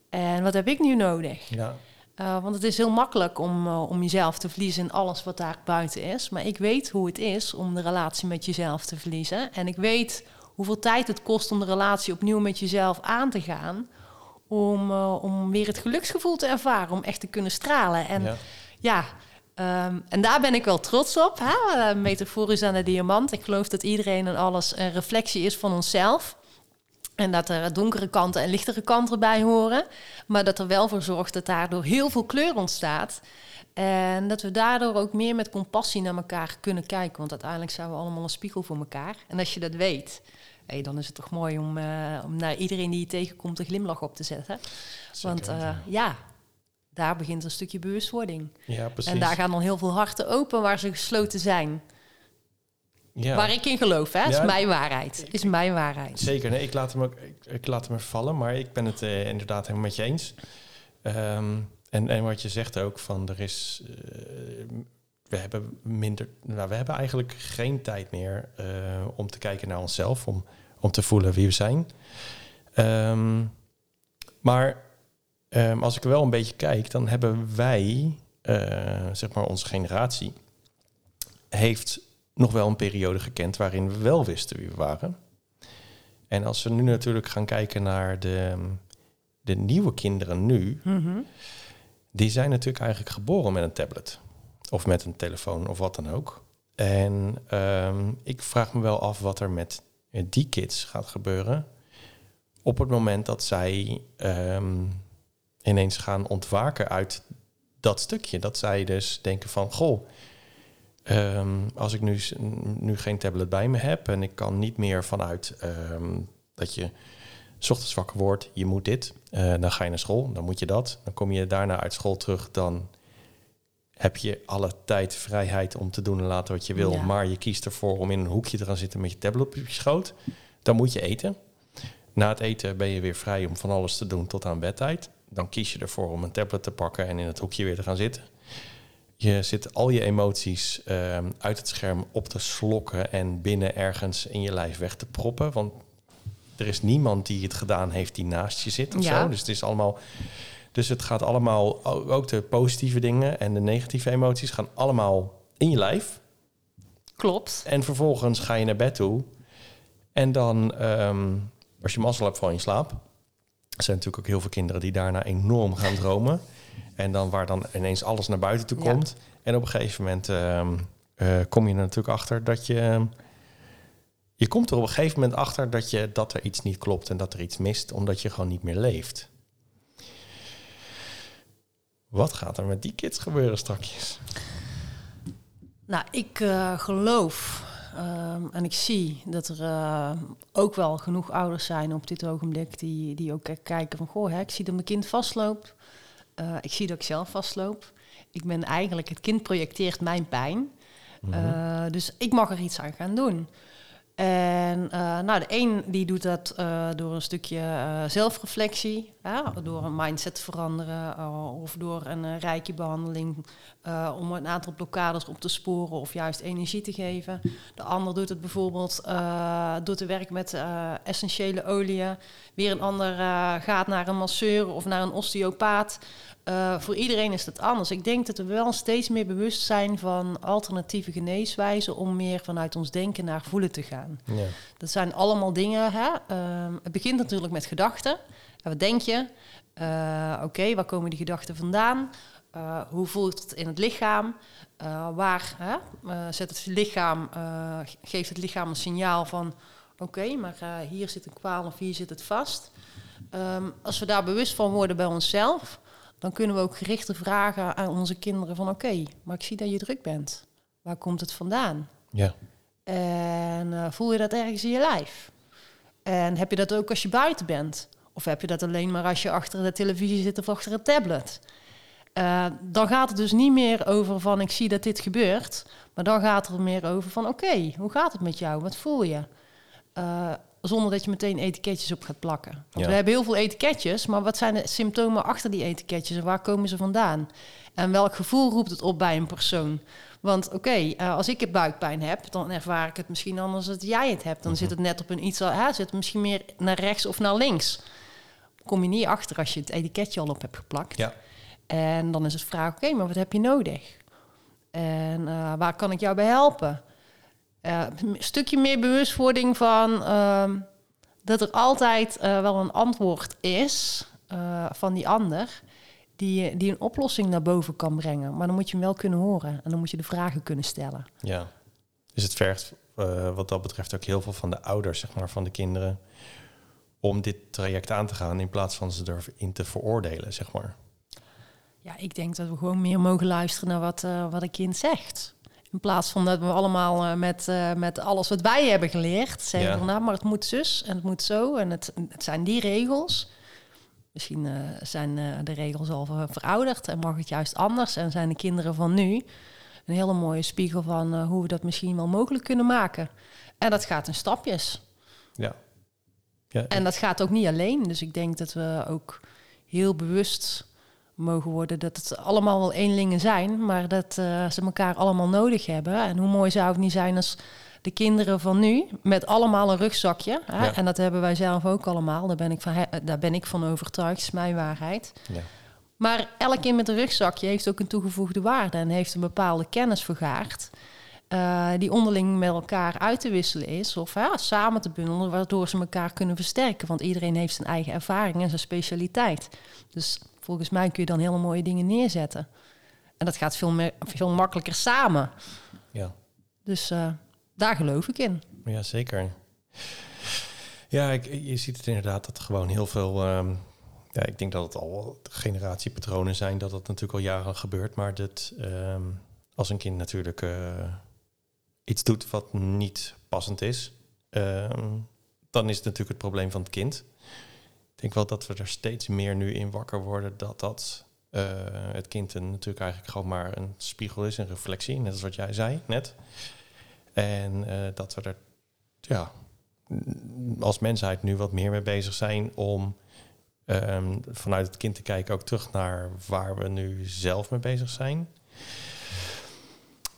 En wat heb ik nu nodig? Ja. Eh, want het is heel makkelijk om, eh, om jezelf te verliezen in alles wat daar buiten is. Maar ik weet hoe het is om de relatie met jezelf te verliezen. En ik weet hoeveel tijd het kost om de relatie opnieuw met jezelf aan te gaan. Om, eh, om weer het geluksgevoel te ervaren, om echt te kunnen stralen. En Ja. ja, ehm, en daar ben ik wel trots op. Hè? Metaforisch aan de diamant. Ik geloof dat iedereen en alles een reflectie is van onszelf. En dat er donkere kanten en lichtere kanten bij horen. Maar dat er wel voor zorgt dat daardoor heel veel kleur ontstaat. En dat we daardoor ook meer met compassie naar elkaar kunnen kijken. Want uiteindelijk zijn we allemaal een spiegel voor elkaar. En als je dat weet, hey, dan is het toch mooi om, eh, om naar iedereen die je tegenkomt een glimlach op te zetten. Want eh, weten. ja, daar begint een stukje bewustwording. ja, precies. En daar gaan dan heel veel harten open waar ze gesloten zijn. Ja. Waar ik in geloof, hè? Is Ja. mijn waarheid. Is mijn waarheid. Zeker, nee, ik, laat hem ook, ik, ik laat hem er vallen, maar ik ben het eh, inderdaad helemaal met je eens. Ehm, en, en wat je zegt ook, van er is, eh, we hebben minder, nou, we hebben eigenlijk geen tijd meer eh, om te kijken naar onszelf, om, om te voelen wie we zijn. Ehm, maar ehm, als ik wel een beetje kijk, dan hebben wij, zeg maar onze generatie, heeft nog wel een periode gekend waarin we wel wisten wie we waren. En als we nu natuurlijk gaan kijken naar de, de nieuwe kinderen nu, Mhm. die zijn natuurlijk eigenlijk geboren met een tablet. Of met een telefoon of wat dan ook. En ehm, ik vraag me wel af wat er met die kids gaat gebeuren. Op het moment dat zij ehm, ineens gaan ontwaken uit dat stukje. Dat zij dus denken van, goh, ehm, als ik nu, nu geen tablet bij me heb en ik kan niet meer vanuit ehm, dat je 's ochtends wakker wordt, je moet dit, eh, dan ga je naar school, dan moet je dat. Dan kom je daarna uit school terug, dan heb je alle tijd vrijheid om te doen en laten wat je wil. Ja. Maar je kiest ervoor om in een hoekje te gaan zitten met je tablet op je schoot. Dan moet je eten. Na het eten ben je weer vrij om van alles te doen tot aan bedtijd. Dan kies je ervoor om een tablet te pakken en in het hoekje weer te gaan zitten. Je zit al je emoties ehm, uit het scherm op te slokken en binnen ergens in je lijf weg te proppen. Want er is niemand die het gedaan heeft die naast je zit of Ja. zo. Dus het is allemaal. Dus het gaat allemaal, ook de positieve dingen en de negatieve emoties gaan allemaal in je lijf. Klopt. En vervolgens ga je naar bed toe. En dan, ehm, als je mazzel hebt, val je in slaap. Er zijn natuurlijk ook heel veel kinderen die daarna enorm gaan dromen. En dan waar dan ineens alles naar buiten toe Ja. komt. En op een gegeven moment ehm, eh, kom je er natuurlijk achter dat je... Je komt er op een gegeven moment achter dat, je, dat er iets niet klopt en dat er iets mist, omdat je gewoon niet meer leeft. Wat gaat er met die kids gebeuren straks? Nou, ik eh, geloof ehm, en ik zie dat er eh, ook wel genoeg ouders zijn op dit ogenblik die, die ook kijken van... Goh, hè, ik zie dat mijn kind vastloopt. Eh, ik zie dat ik zelf vastloop. Ik ben eigenlijk, het kind projecteert mijn pijn. Eh, dus ik mag er iets aan gaan doen. En eh, nou, de een die doet dat eh, door een stukje eh, zelfreflectie, ja, door een mindset te veranderen of door een rijke behandeling om een aantal blokkades op te sporen of juist energie te geven. De ander doet het bijvoorbeeld door te werken met essentiële oliën. Weer een ander gaat naar een masseur of naar een osteopaat. Voor iedereen is dat anders. Ik denk dat we wel steeds meer bewust zijn van alternatieve geneeswijzen om meer vanuit ons denken naar voelen te gaan. Ja. Dat zijn allemaal dingen. Hè? Uh, het begint natuurlijk met gedachten. Wat denk je? Uh, Oké, okay, waar komen die gedachten vandaan? Uh, hoe voelt het in het lichaam? waar zet het lichaam, geeft het lichaam een signaal van... oké, okay, maar hier zit een kwaal of hier zit het vast. Um, als we daar bewust van worden bij onszelf dan kunnen we ook gerichte vragen aan onze kinderen van oké, okay, maar ik zie dat je druk bent. Waar komt het vandaan? Ja. En uh, voel je dat ergens in je lijf? En heb je dat ook als je buiten bent? Of heb je dat alleen maar als je achter de televisie zit of achter een tablet? Uh, dan gaat het dus niet meer over van ik zie dat dit gebeurt, maar dan gaat het er meer over van oké, okay, hoe gaat het met jou? Wat voel je? Uh, zonder dat je meteen etiketjes op gaat plakken. Want Ja. we hebben heel veel etiketjes, maar wat zijn de symptomen achter die etiketjes en waar komen ze vandaan? En welk gevoel roept het op bij een persoon? Want oké, okay, uh, als ik buikpijn heb, dan ervaar ik het misschien anders dan jij het hebt. Dan Mhm. zit het net op een iets, hè, zit het misschien meer naar rechts of naar links. Kom je niet achter als je het etiketje al op hebt geplakt. Ja. En dan is het vraag, oké, okay, maar wat heb je nodig? En uh, waar kan ik jou bij helpen? eh, een stukje meer bewustwording van ehm, dat er altijd eh, wel een antwoord is eh, van die ander. Die, die een oplossing naar boven kan brengen. Maar dan moet je hem wel kunnen horen. En dan moet je de vragen kunnen stellen. Ja. Dus het vergt eh, wat dat betreft ook heel veel van de ouders, zeg maar, van de kinderen, om dit traject aan te gaan in plaats van ze erin te veroordelen, zeg maar. Ja, ik denk dat we gewoon meer mogen luisteren naar wat, eh, wat een kind zegt. In plaats van dat we allemaal eh, met, met alles wat wij hebben geleerd zeggen Ja. van nou, maar het moet zus en het moet zo en het, het zijn die regels. Misschien eh, zijn eh, de regels al ver- verouderd en mag het juist anders en zijn de kinderen van nu een hele mooie spiegel van eh, hoe we dat misschien wel mogelijk kunnen maken. En dat gaat in stapjes. Ja. ja En dat gaat ook niet alleen. Dus ik denk dat we ook heel bewust mogen worden dat het allemaal wel eenlingen zijn, maar dat ze elkaar allemaal nodig hebben. En hoe mooi zou het niet zijn als de kinderen van nu met allemaal een rugzakje. Hè? Ja. En dat hebben wij zelf ook allemaal. Daar ben ik van, daar ben ik van overtuigd. Is mijn waarheid. ja. Maar elk kind met een rugzakje heeft ook een toegevoegde waarde en heeft een bepaalde kennis vergaard. eh, die onderling met elkaar uit te wisselen is of ja, samen te bundelen, waardoor ze elkaar kunnen versterken. Want iedereen heeft zijn eigen ervaring en zijn specialiteit. Dus volgens mij kun je dan hele mooie dingen neerzetten. En dat gaat veel, meer, veel makkelijker samen. ja. Dus eh, daar geloof ik in. Ja, zeker. Ja, je ziet het inderdaad dat gewoon heel veel. ehm, ja, ik denk dat het al generatiepatronen zijn, dat dat natuurlijk al jaren gebeurt. Maar dat ehm, als een kind natuurlijk eh, iets doet wat niet passend is, ehm, dan is het natuurlijk het probleem van het kind. Ik denk wel dat we er steeds meer nu in wakker worden dat dat eh, het kind een, natuurlijk eigenlijk gewoon maar een spiegel is, een reflectie, net als wat jij zei net. En eh, dat we er ja, als mensheid nu wat meer mee bezig zijn om ehm, vanuit het kind te kijken ook terug naar waar we nu zelf mee bezig zijn.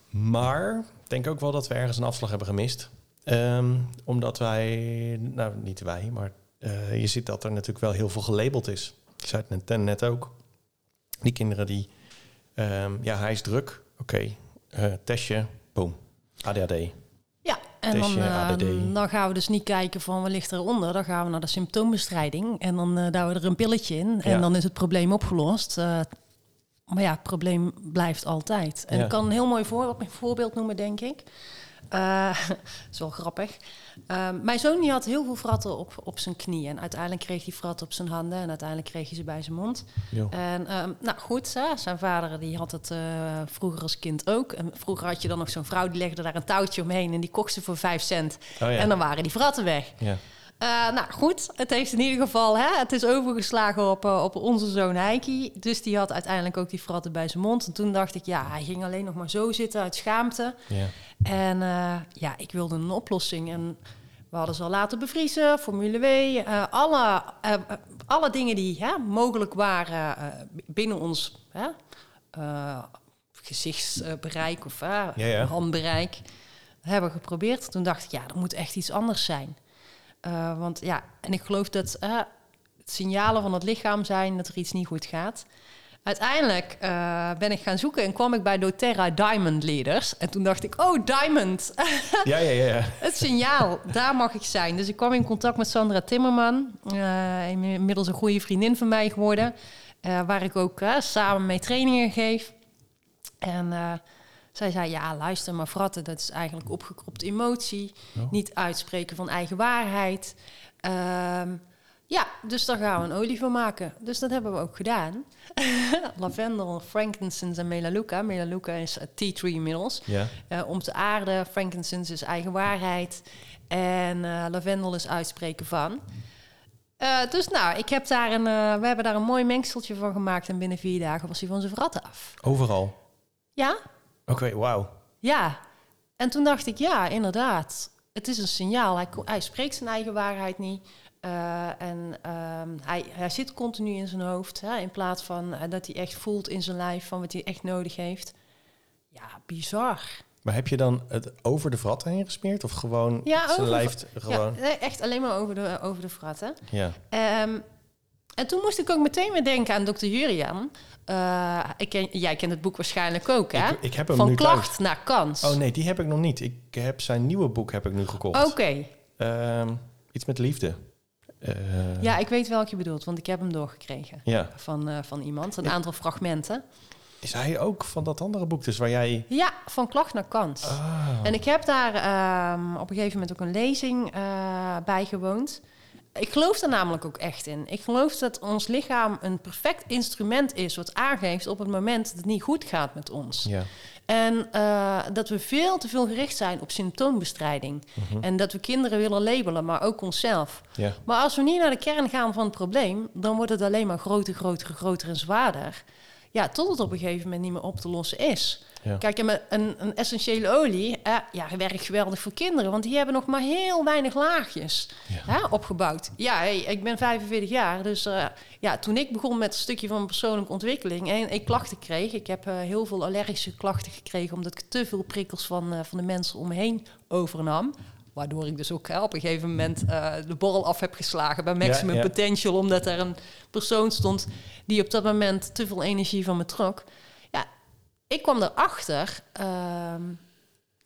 Maar ik denk ook wel dat we ergens een afslag hebben gemist. Ehm, omdat wij, nou niet wij, maar eh, je ziet dat er natuurlijk wel heel veel gelabeld is. Ik zei het net, net ook. Die kinderen die, ehm, ja, hij is druk. Oké, eh, testje, boom, ADHD. Ja, en dan, eh, dan gaan we dus niet kijken van wat ligt eronder. Dan gaan we naar de symptoombestrijding en dan uh, duwen we er een pilletje in. En Ja. dan is het probleem opgelost. Eh, maar ja, het probleem blijft altijd. En Ja. ik kan een heel mooi voor, voorbeeld noemen, denk ik. Dat is wel grappig. Eh, mijn zoon die had heel veel fratten op, op zijn knieën. En uiteindelijk kreeg hij fratten op zijn handen. En uiteindelijk kreeg hij ze bij zijn mond. Jo. En ehm, nou goed, hè, zijn vader die had het eh, vroeger als kind ook. En vroeger had je dan nog zo'n vrouw die legde daar een touwtje omheen en die kocht ze voor vijf cent. Oh ja. En dan waren die fratten weg. ja. Eh, nou goed, het heeft in ieder geval, hè, het is overgeslagen op, eh, op onze zoon Heiki. Dus die had uiteindelijk ook die fratten bij zijn mond. En toen dacht ik, ja, hij ging alleen nog maar zo zitten uit schaamte. Ja. En eh, ja, ik wilde een oplossing. En we hadden ze al laten bevriezen, Formule W. alle, alle dingen die hè, mogelijk waren binnen ons hè, gezichtsbereik of Ja, ja. handbereik hebben we geprobeerd. Toen dacht ik, ja, er moet echt iets anders zijn. Eh, want ja, en ik geloof dat eh, het signalen van het lichaam zijn dat er iets niet goed gaat. Uiteindelijk eh, ben ik gaan zoeken en kwam ik bij doTERRA Diamond Leaders. En toen dacht ik, oh, Diamond. Ja, ja, ja. Het signaal, daar mag ik zijn. Dus ik kwam in contact met Sandra Timmerman. inmiddels een goede vriendin van mij geworden. waar ik ook samen mee trainingen geef. En zij zei, ja, luister maar, fratten, dat is eigenlijk opgekropt emotie. Oh. Niet uitspreken van eigen waarheid. Ehm, ja, dus daar gaan we een olie van maken. Dus dat hebben we ook gedaan. Lavendel, frankincense en melaleuca. Melaleuca is eh, tea tree inmiddels. Ja, Eh, om te aarden. Frankincense is eigen waarheid. En eh, lavendel is uitspreken van. Dus nou, ik heb daar een, we hebben daar een mooi mengseltje van gemaakt. En binnen vier dagen was hij van zijn vratten af. overal. Ja, Oké, wauw. ja. En toen dacht ik, ja, inderdaad. Het is een signaal. Hij, hij spreekt zijn eigen waarheid niet. Eh, en ehm, hij, hij zit continu in zijn hoofd. Hè, in plaats van eh, dat hij echt voelt in zijn lijf van wat hij echt nodig heeft. Ja, bizar. Maar heb je dan het over de vrat heen gesmeerd? Of gewoon Ja, zijn lijf gewoon... Ja, echt alleen maar over de, over de fratten. Ja. Ehm, En toen moest ik ook meteen weer denken aan dokter Jurian. Eh, ik ken, jij kent het boek waarschijnlijk ook, hè? Ik, ik heb hem Van nu klacht thuis. naar kans. Oh nee, die heb ik nog niet. Ik heb zijn nieuwe boek heb ik nu gekocht. Oké. Ehm, iets met liefde. Eh, Ja, ik weet welke je bedoelt, want ik heb hem doorgekregen. ja. Van, eh, van iemand, een Ja. aantal fragmenten. Is hij ook van dat andere boek dus waar jij... Ja, van klacht naar kans. Ah, En ik heb daar ehm, op een gegeven moment ook een lezing eh bijgewoond. Ik geloof daar namelijk ook echt in. Ik geloof dat ons lichaam een perfect instrument is... wat aangeeft op het moment dat het niet goed gaat met ons. ja. En eh, dat we veel te veel gericht zijn op symptoombestrijding. Mhm. En dat we kinderen willen labelen, maar ook onszelf. ja. Maar als we niet naar de kern gaan van het probleem... dan wordt het alleen maar groter, groter, groter en zwaarder. Ja, tot het op een gegeven moment niet meer op te lossen is. Ja. Kijk, en een, een essentiële olie eh, ja, werkt geweldig voor kinderen... want die hebben nog maar heel weinig laagjes Ja. hè, opgebouwd. Ja, hey, ik ben 45 jaar, dus eh, ja, toen ik begon met een stukje van persoonlijke ontwikkeling... en ik klachten kreeg, ik heb eh, heel veel allergische klachten gekregen... omdat ik te veel prikkels van, eh, van de mensen om me heen overnam... Waardoor ik dus ook hè, op een gegeven moment de borrel af heb geslagen bij Maximum ja. Potential. Omdat er een persoon stond die op dat moment te veel energie van me trok. Ik kwam erachter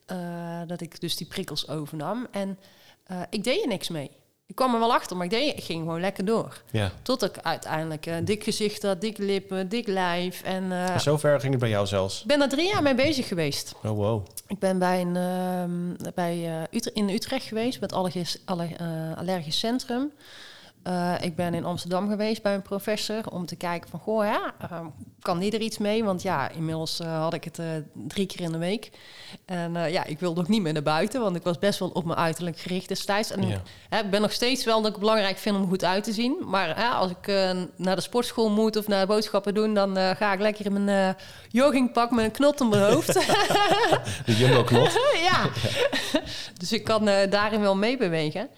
eh, dat ik dus die prikkels overnam. En eh, ik deed er niks mee. Ik kwam er wel achter, maar ik, deed, ik ging gewoon lekker door. ja. Tot ik uiteindelijk een dik gezicht had, dikke lippen, dik lijf. En eh, En zover ging het bij jou zelfs. ik ben daar drie jaar mee bezig geweest. Oh, wow. Ik ben bij een, ehm, bij, eh, Utre- in Utrecht geweest met allergisch, aller, eh, allergisch centrum. Eh, ik ben in Amsterdam geweest bij een professor om te kijken van... goh, ja, ehm, kan die er iets mee? Want ja, inmiddels eh, had ik het eh, drie keer in de week. En ja, ik wilde ook niet meer naar buiten... want ik was best wel op mijn uiterlijk gericht destijds. En Ja. ik ben nog steeds wel dat ik het belangrijk vind om goed uit te zien. Maar als ik naar de sportschool moet of naar boodschappen doen... dan ga ik lekker in mijn joggingpak met een knot om mijn hoofd... De Jumbo-knot. ja. dus ik kan daarin wel meebewegen.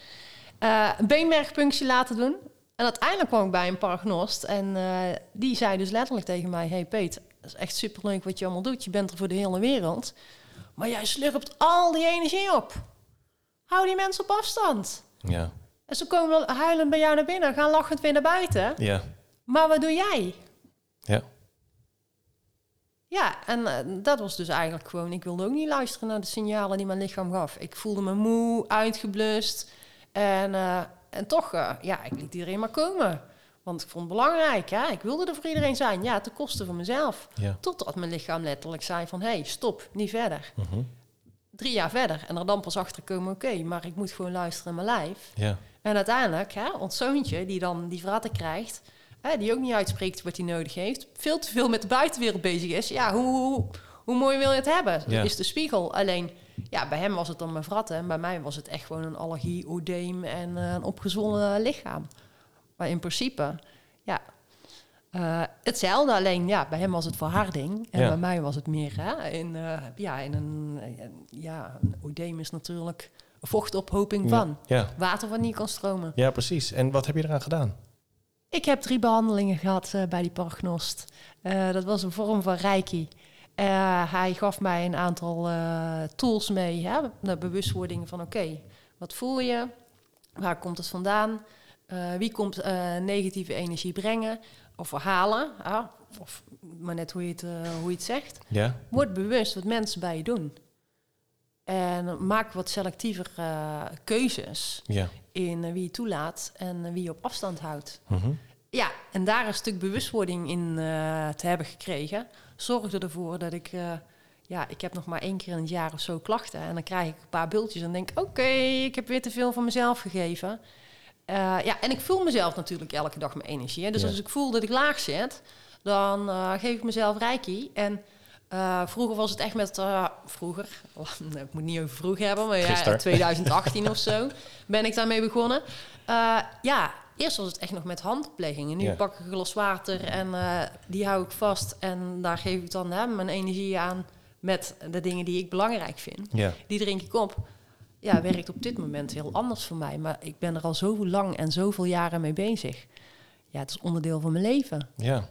Eh een beenmergpunctie laten doen. En uiteindelijk kwam ik bij een paragnost. En eh, die zei dus letterlijk tegen mij... Hey Peet, dat is echt superleuk wat je allemaal doet. Je bent er voor de hele wereld. Maar jij slurpt al die energie op. Hou die mensen op afstand. Ja. En ze komen dan huilend bij jou naar binnen. Gaan lachend weer naar buiten. Ja. Maar wat doe jij? Ja. Ja, en eh, dat was dus eigenlijk gewoon... Ik wilde ook niet luisteren naar de signalen die mijn lichaam gaf. Ik voelde me moe, uitgeblust. En, eh, en toch, eh, ja, ik liet iedereen maar komen. Want ik vond het belangrijk, hè. Ik wilde er voor iedereen zijn. Ja, ten koste van mezelf. Ja. Totdat mijn lichaam letterlijk zei van... Hé, hey, stop, niet verder. Mhm. Drie jaar verder. En er dan pas achter komen... Oké, maar ik moet gewoon luisteren naar mijn lijf. Ja. En uiteindelijk, hè, ons zoontje die dan die vratten krijgt... Hè, die ook niet uitspreekt wat hij nodig heeft... veel te veel met de buitenwereld bezig is... ja, hoe, hoe, hoe mooi wil je het hebben? Ja. Is de spiegel. Alleen, ja, bij hem was het dan mijn vratten... en bij mij was het echt gewoon een allergie, oedeem... en eh, een opgezwollen lichaam. Maar in principe, ja... eh, hetzelfde, alleen ja, bij hem was het verharding en Ja. bij mij was het meer hè, in, eh, ja, in een, eh, ja, een oedeem is natuurlijk vochtophoping van Ja. water wat niet kan stromen. ja, precies. En wat heb je eraan gedaan? Ik heb drie behandelingen gehad eh, bij die paragnost. Eh, dat was een vorm van reiki. Eh, hij gaf mij een aantal eh, tools mee, hè, de bewustwording van oké, wat voel je? Waar komt het vandaan? Eh, wie komt negatieve energie brengen of verhalen? Ja, of maar net hoe je het, hoe je het zegt. Ja. Word bewust wat mensen bij je doen. En maak wat selectiever keuzes Ja. in wie je toelaat en wie je op afstand houdt. Mhm. Ja, en daar een stuk bewustwording in te hebben gekregen, zorgde ervoor dat ik, eh, ja, ik heb nog maar één keer in het jaar of zo klachten. En dan krijg ik een paar bultjes en denk, oké, ik heb weer te veel van mezelf gegeven. Eh, ja, en ik voel mezelf natuurlijk elke dag mijn energie. Hè. Dus Ja. als ik voel dat ik laag zit, dan eh, geef ik mezelf reiki. En vroeger was het echt met, vroeger, ik moet niet over vroeger hebben, maar ja, Gisteren. 2018 of zo ben ik daarmee begonnen. Ja, eerst was het echt nog met handopleggingen. Nu Ja. pak ik een glas water en eh, die hou ik vast. En daar geef ik dan hè, mijn energie aan met de dingen die ik belangrijk vind. Ja. Die drink ik op. Ja, werkt op dit moment heel anders voor mij. Maar ik ben er al zo lang en zoveel jaren mee bezig. Ja, het is onderdeel van mijn leven. Ja.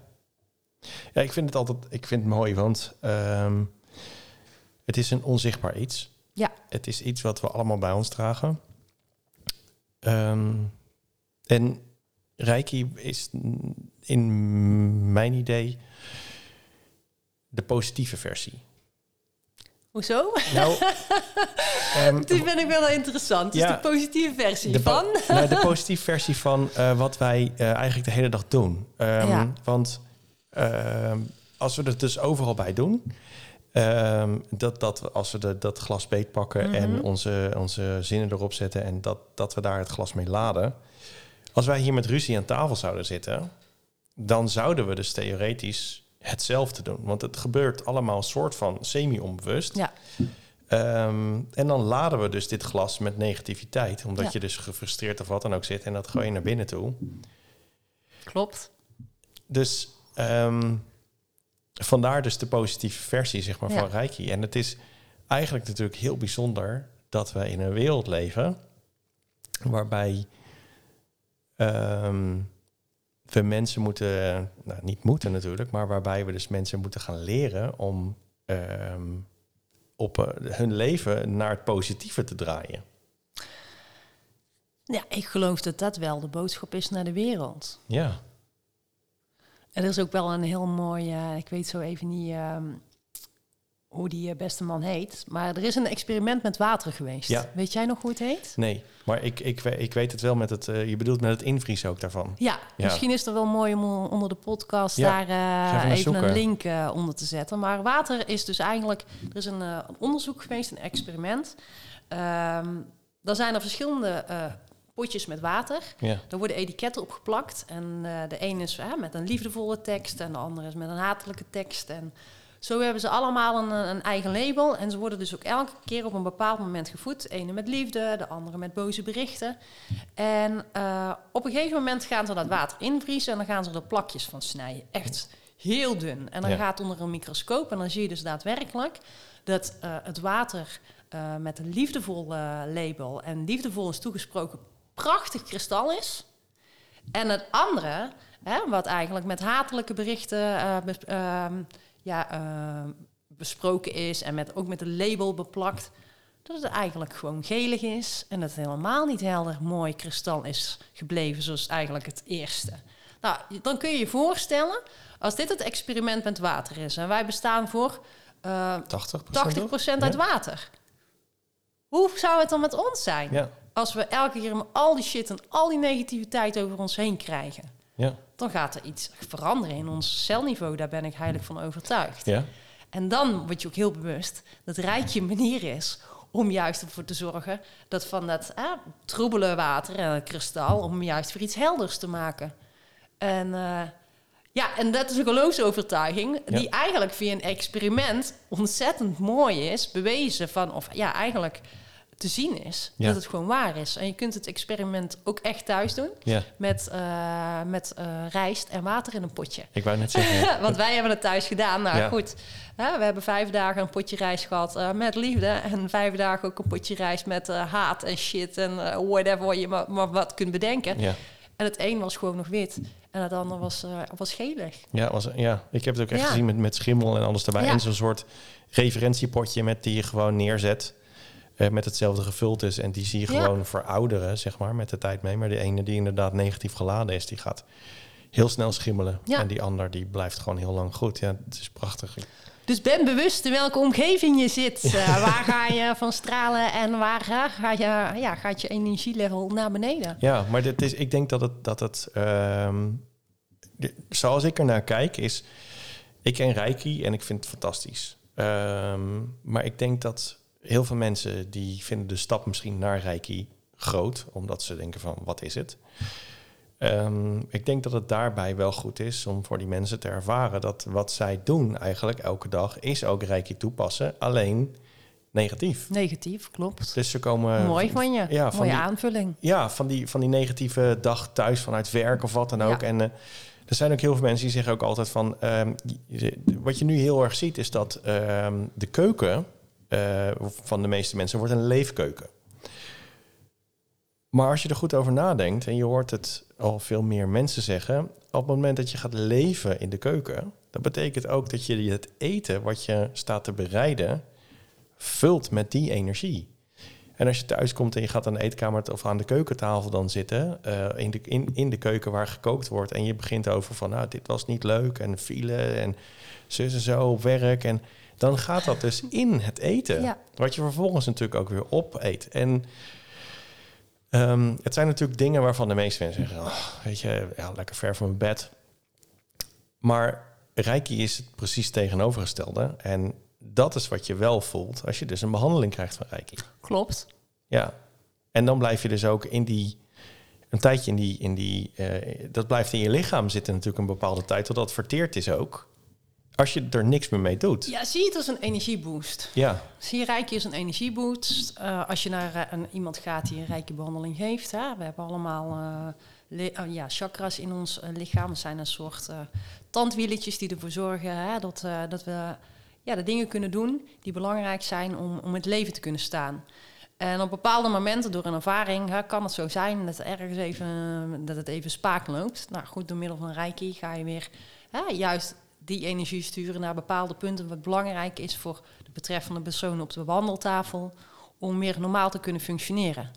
Ja, ik vind het altijd ik vind het mooi, want ehm, het is een onzichtbaar iets. Ja. Het is iets wat we allemaal bij ons dragen. Ehm, en Reiki is in mijn idee de positieve versie. Hoezo? Nou, ehm, Die vind ik wel interessant. Dus Ja. de positieve versie de, van. nou, de positieve versie van eh, wat wij eh, eigenlijk de hele dag doen. Ehm, Ja. Want ehm, als we het dus overal bij doen, dat, dat als we de, dat glas beet pakken Mhm. en onze, onze zinnen erop zetten en dat, dat we daar het glas mee laden. Als wij hier met ruzie aan tafel zouden zitten, dan zouden we dus theoretisch hetzelfde doen. Want het gebeurt allemaal soort van semi-onbewust. Ja. Ehm, en dan laden we dus dit glas met negativiteit. Omdat Ja. je dus gefrustreerd of wat dan ook zit. En dat gooi je naar binnen toe. Klopt. Dus ehm, vandaar dus de positieve versie zeg maar, Ja. van Reiki. En het is eigenlijk natuurlijk heel bijzonder dat we in een wereld leven... waarbij ehm, we mensen moeten... Nou, niet moeten natuurlijk, maar waarbij we dus mensen moeten gaan leren... om ehm, op eh, hun leven naar het positieve te draaien. Ja, ik geloof dat dat wel de boodschap is naar de wereld. Ja, En er is ook wel een heel mooi, eh, ik weet zo even niet ehm, hoe die eh, beste man heet, maar er is een experiment met water geweest. Ja. Weet jij nog hoe het heet? nee. Maar ik, ik, ik weet het wel met het... eh, je bedoelt met het invriezen ook daarvan. Ja, Ja. misschien is het wel mooi om onder de podcast Ja, daar eh, even een link onder te zetten. Maar water is dus eigenlijk, er is een, onderzoek geweest, een experiment. Ehm daar zijn er verschillende potjes met water. Ja, Daar worden etiketten op geplakt. En de een is met een liefdevolle tekst en de andere is met een hatelijke tekst. En zo hebben ze allemaal een, een eigen label. En ze worden dus ook elke keer op een bepaald moment gevoed. De ene met liefde, de andere met boze berichten. En eh, op een gegeven moment gaan ze dat water invriezen en dan gaan ze er plakjes van snijden. Echt heel dun. En dan Ja. gaat onder een microscoop en dan zie je dus daadwerkelijk dat eh, het water eh, met een liefdevol eh, label en liefdevol is toegesproken prachtig kristal is. En het andere, hè, wat eigenlijk met hatelijke berichten eh, ehm, ja, eh, besproken is en met, ook met een label beplakt, dat het eigenlijk gewoon gelig is en dat het helemaal niet helder mooi kristal is gebleven zoals eigenlijk het eerste. Nou, dan kun je je voorstellen, als dit het experiment met water is en wij bestaan voor eh 80 80% uit water. Hoe zou het dan met ons zijn? Ja, Als we elke keer al die shit en al die negativiteit over ons heen krijgen, ja, dan gaat er iets veranderen in ons celniveau. Daar ben ik heilig van overtuigd. ja. En dan word je ook heel bewust dat Rijkje een manier is om juist ervoor te zorgen dat van dat eh, troebele water en het kristal, om juist weer iets helders te maken. En eh, ja, en dat is een geloofsovertuiging Ja. die eigenlijk via een experiment ontzettend mooi is, bewezen van, of ja, eigenlijk te zien is, Ja. dat het gewoon waar is. En je kunt het experiment ook echt thuis doen ja. met, eh, met eh, rijst en water in een potje. Ik wou net zeggen. Want wij hebben het thuis gedaan. Nou Ja. goed, we hebben vijf dagen een potje rijst gehad eh, met liefde. En vijf dagen ook een potje rijst met haat en shit en whatever wat je maar, maar wat kunt bedenken. Ja, En het een was gewoon nog wit en het ander was, was gelig. ja, was, ja, ik heb het ook echt Ja. gezien met, met schimmel en alles erbij. Ja. En zo'n soort referentiepotje met die je gewoon neerzet. Eh, met hetzelfde gevuld is. En die zie je Ja. gewoon verouderen, zeg maar, met de tijd mee. Maar de ene die inderdaad negatief geladen is, die gaat heel snel schimmelen. Ja. En die ander die blijft gewoon heel lang goed. Ja, het is prachtig. Dus ben bewust in welke omgeving je zit. Eh, waar ga je van stralen en waar eh, ga je, ja, gaat je energielevel naar beneden? Ja, maar dit is, ik denk dat het, dat het ehm, de- zoals ik er naar kijk, is, ik ken Reiki en ik vind het fantastisch. Ehm, maar ik denk dat heel veel mensen die vinden de stap misschien naar Reiki groot, omdat ze denken van, wat is het? Ehm, ik denk dat het daarbij wel goed is om voor die mensen te ervaren dat wat zij doen eigenlijk elke dag is ook Reiki toepassen, alleen negatief. Negatief, klopt. Dus ze komen Mooi van je. ja, van Mooie die- aanvulling. ja, van die, van die negatieve dag thuis vanuit werk of wat dan ook. Ja. En eh, er zijn ook heel veel mensen die zeggen ook altijd van... ehm, wat je nu heel erg ziet is dat ehm, de keuken eh, van de meeste mensen wordt een leefkeuken. Maar als je er goed over nadenkt en je hoort het al veel meer mensen zeggen... op het moment dat je gaat leven in de keuken... dat betekent ook dat je het eten wat je staat te bereiden... vult met die energie. En als je thuis komt en je gaat aan de eetkamer of aan de keukentafel dan zitten, eh, in, de, in, in de keuken waar gekookt wordt, en je begint over van, nou, dit was niet leuk, en file, en zus en zo werk, en dan gaat dat dus in het eten, Ja. wat je vervolgens natuurlijk ook weer opeet. En ehm, het zijn natuurlijk dingen waarvan de meeste mensen zeggen, oh, weet je, ja, lekker ver van mijn bed. Maar Reiki is het precies tegenovergestelde. En dat is wat je wel voelt als je dus een behandeling krijgt van Reiki. Klopt. Ja. En dan blijf je dus ook in die. Een tijdje in die. In die eh, dat blijft in je lichaam zitten natuurlijk een bepaalde tijd. Totdat het verteerd is ook. Als je er niks meer mee doet. Ja, zie het als een energieboost. Ja. Zie je Reiki als een energieboost. Eh, als je naar eh, een, iemand gaat die een Reiki behandeling heeft. Hè, we hebben allemaal eh, oh ja, chakras in ons lichaam. Het zijn een soort tandwieletjes die ervoor zorgen hè, dat, dat we ja, de dingen kunnen doen die belangrijk zijn om, om het leven te kunnen staan. En op bepaalde momenten door een ervaring hè, kan het zo zijn dat, ergens even, dat het even spaak loopt. Nou goed, door middel van Reiki ga je weer hè, juist die energie sturen naar bepaalde punten wat belangrijk is voor de betreffende persoon op de wandeltafel om meer normaal te kunnen functioneren.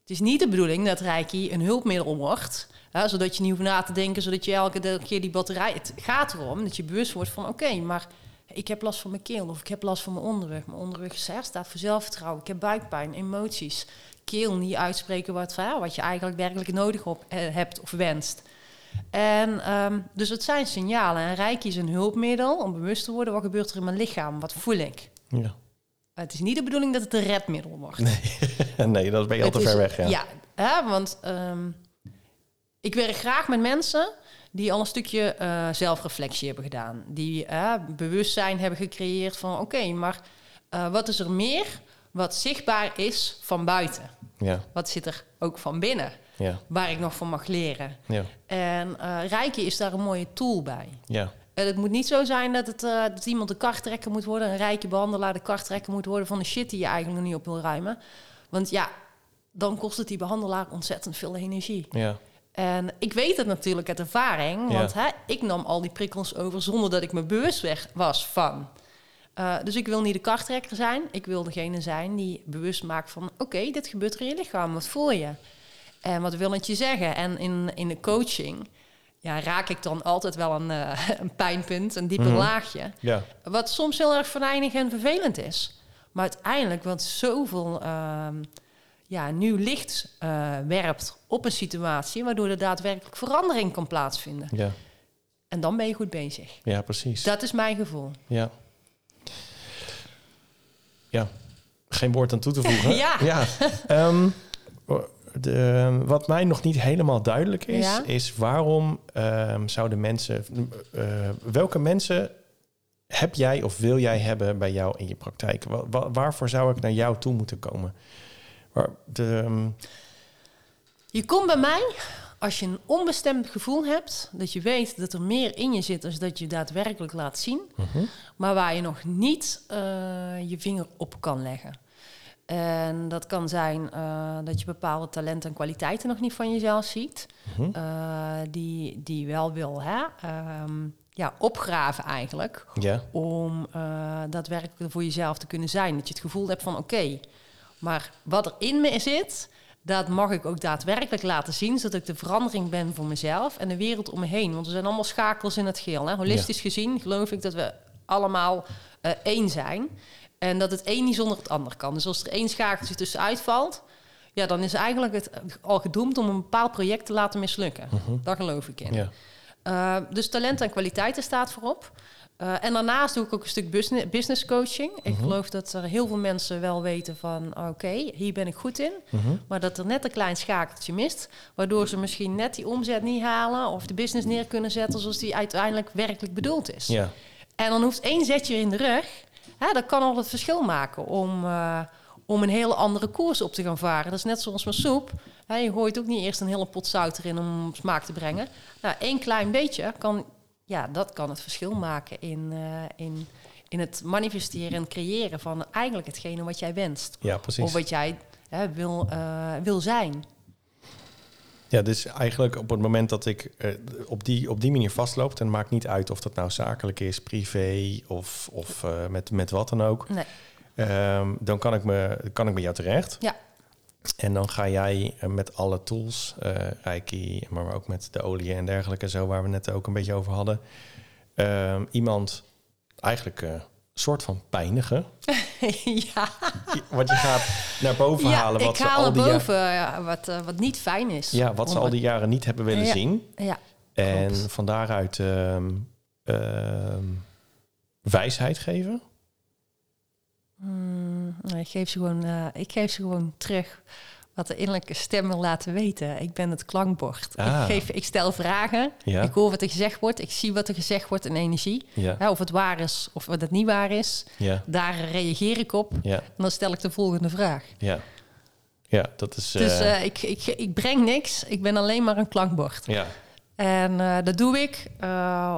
Het is niet de bedoeling dat Reiki een hulpmiddel wordt, hè, zodat je niet hoeft na te denken, zodat je elke keer die batterij... Het gaat erom dat je bewust wordt van, oké, maar ik heb last van mijn keel of ik heb last van mijn onderrug. Mijn onderrug hè, staat voor zelfvertrouwen. Ik heb buikpijn, emoties. Keel niet uitspreken wat, wat je eigenlijk werkelijk nodig op, eh, hebt of wenst. En ehm, dus het zijn signalen. En Reiki is een hulpmiddel om bewust te worden. Wat gebeurt er in mijn lichaam? Wat voel ik? ja. Het is niet de bedoeling dat het een redmiddel wordt. nee, dat ben je al te ver weg. Ja. Ja, hè, want ehm, ik werk graag met mensen die al een stukje eh, zelfreflectie hebben gedaan. Die bewustzijn hebben gecreëerd van oké, maar eh, wat is er meer wat zichtbaar is van buiten? Ja. Wat zit er ook van binnen? Ja. Waar ik nog van mag leren. Ja. En eh Reiki is daar een mooie tool bij. Ja. En het moet niet zo zijn dat, het, eh, dat iemand de karttrekker moet worden, een rijke behandelaar de karttrekker moet worden van de shit die je eigenlijk nog niet op wil ruimen. Want ja, dan kost het die behandelaar ontzettend veel energie. Ja. En ik weet het natuurlijk uit ervaring, Ja. want hè, ik nam al die prikkels over zonder dat ik me bewust weg was van. Eh, dus ik wil niet de karttrekker zijn, ik wil degene zijn die bewust maakt van: oké, dit gebeurt er in je lichaam, wat voel je? En wat wil het je zeggen? En in, in de coaching ja, raak ik dan altijd wel een, eh, een pijnpunt, een dieper Mhm. laagje. Ja. Wat soms heel erg venijnig en vervelend is. Maar uiteindelijk wat zoveel ehm, ja, nieuw licht eh, werpt op een situatie... waardoor er daadwerkelijk verandering kan plaatsvinden. Ja. En dan ben je goed bezig. Ja, precies. Dat is mijn gevoel. Ja. Ja. Geen woord aan toe te voegen. Ja. ja. Ehm, de, wat mij nog niet helemaal duidelijk is, Ja? is waarom ehm, zouden mensen, eh, welke mensen heb jij of wil jij hebben bij jou in je praktijk? Wa- wa- waarvoor zou ik naar jou toe moeten komen? Waar, de, ehm, Je komt bij mij als je een onbestemd gevoel hebt... dat je weet dat er meer in je zit dan dat je daadwerkelijk laat zien... mhm. maar waar je nog niet eh, je vinger op kan leggen. En dat kan zijn eh, dat je bepaalde talenten en kwaliteiten nog niet van jezelf ziet, Mhm. eh, die, die wel wil hè, ehm, ja, opgraven eigenlijk, om eh, daadwerkelijk er voor jezelf te kunnen zijn. Dat je het gevoel hebt van oké, maar wat er in me zit, dat mag ik ook daadwerkelijk laten zien, zodat ik de verandering ben voor mezelf en de wereld om me heen. Want we zijn allemaal schakels in het geheel. Hè? Holistisch gezien geloof ik dat we allemaal één zijn. En dat het een niet zonder het ander kan. Dus als er één schakeltje tussenuit valt, ja, dan is eigenlijk het al gedoemd om een bepaald project te laten mislukken. Daar geloof ik in. ja, Uh, dus talent en kwaliteiten staat voorop. Uh, en daarnaast doe ik ook een stuk business, business coaching. Ik Mhm. geloof dat er heel veel mensen wel weten van... oké, hier ben ik goed in. Mhm. Maar dat er net een klein schakeltje mist... waardoor ze misschien net die omzet niet halen... of de business neer kunnen zetten zoals die uiteindelijk werkelijk bedoeld is. ja, En dan hoeft één zetje in de rug... Hè, dat kan al het verschil maken om, uh, om een hele andere koers op te gaan varen. Dat is net zoals met soep. Hè, je gooit ook niet eerst een hele pot zout erin om smaak te brengen. Nou, één klein beetje kan, ja, dat kan het verschil maken in, uh, in, in het manifesteren en creëren van eigenlijk hetgene wat jij wenst. ja, precies. Of wat jij hè, wil, uh, wil zijn. Ja, dus eigenlijk op het moment dat ik uh, op, die, op die manier vastloop, dan maakt niet uit of dat nou zakelijk is, privé of, of uh, met, met wat dan ook. Nee. Ehm, dan kan ik, me, kan ik bij jou terecht. Ja. En dan ga jij eh, met alle tools, eh Reiki, maar ook met de olie en dergelijke, zo waar we net ook een beetje over hadden, ehm, iemand eigenlijk soort van pijnigen. ja, Want je gaat naar boven ja halen wat ik ze haal al naar die ja- boven ja, wat, eh, wat niet fijn is. ja, wat ze al die jaren niet hebben willen Ja. zien. Ja, En Klopt. van daaruit ehm, ehm, wijsheid geven. Mm, nee, ik, geef ze gewoon, eh, ik geef ze gewoon terug wat de innerlijke stem wil laten weten. Ik ben het klankbord. Ah. Ik, geef, ik stel vragen, Ja. ik hoor wat er gezegd wordt, ik zie wat er gezegd wordt in energie. Ja, of het waar is of wat het niet waar is. Daar reageer ik op en dan stel ik de volgende vraag. ja. Ja, dat is... Dus eh, eh, ik, ik, ik breng niks, ik ben alleen maar een klankbord. ja, En eh, dat doe ik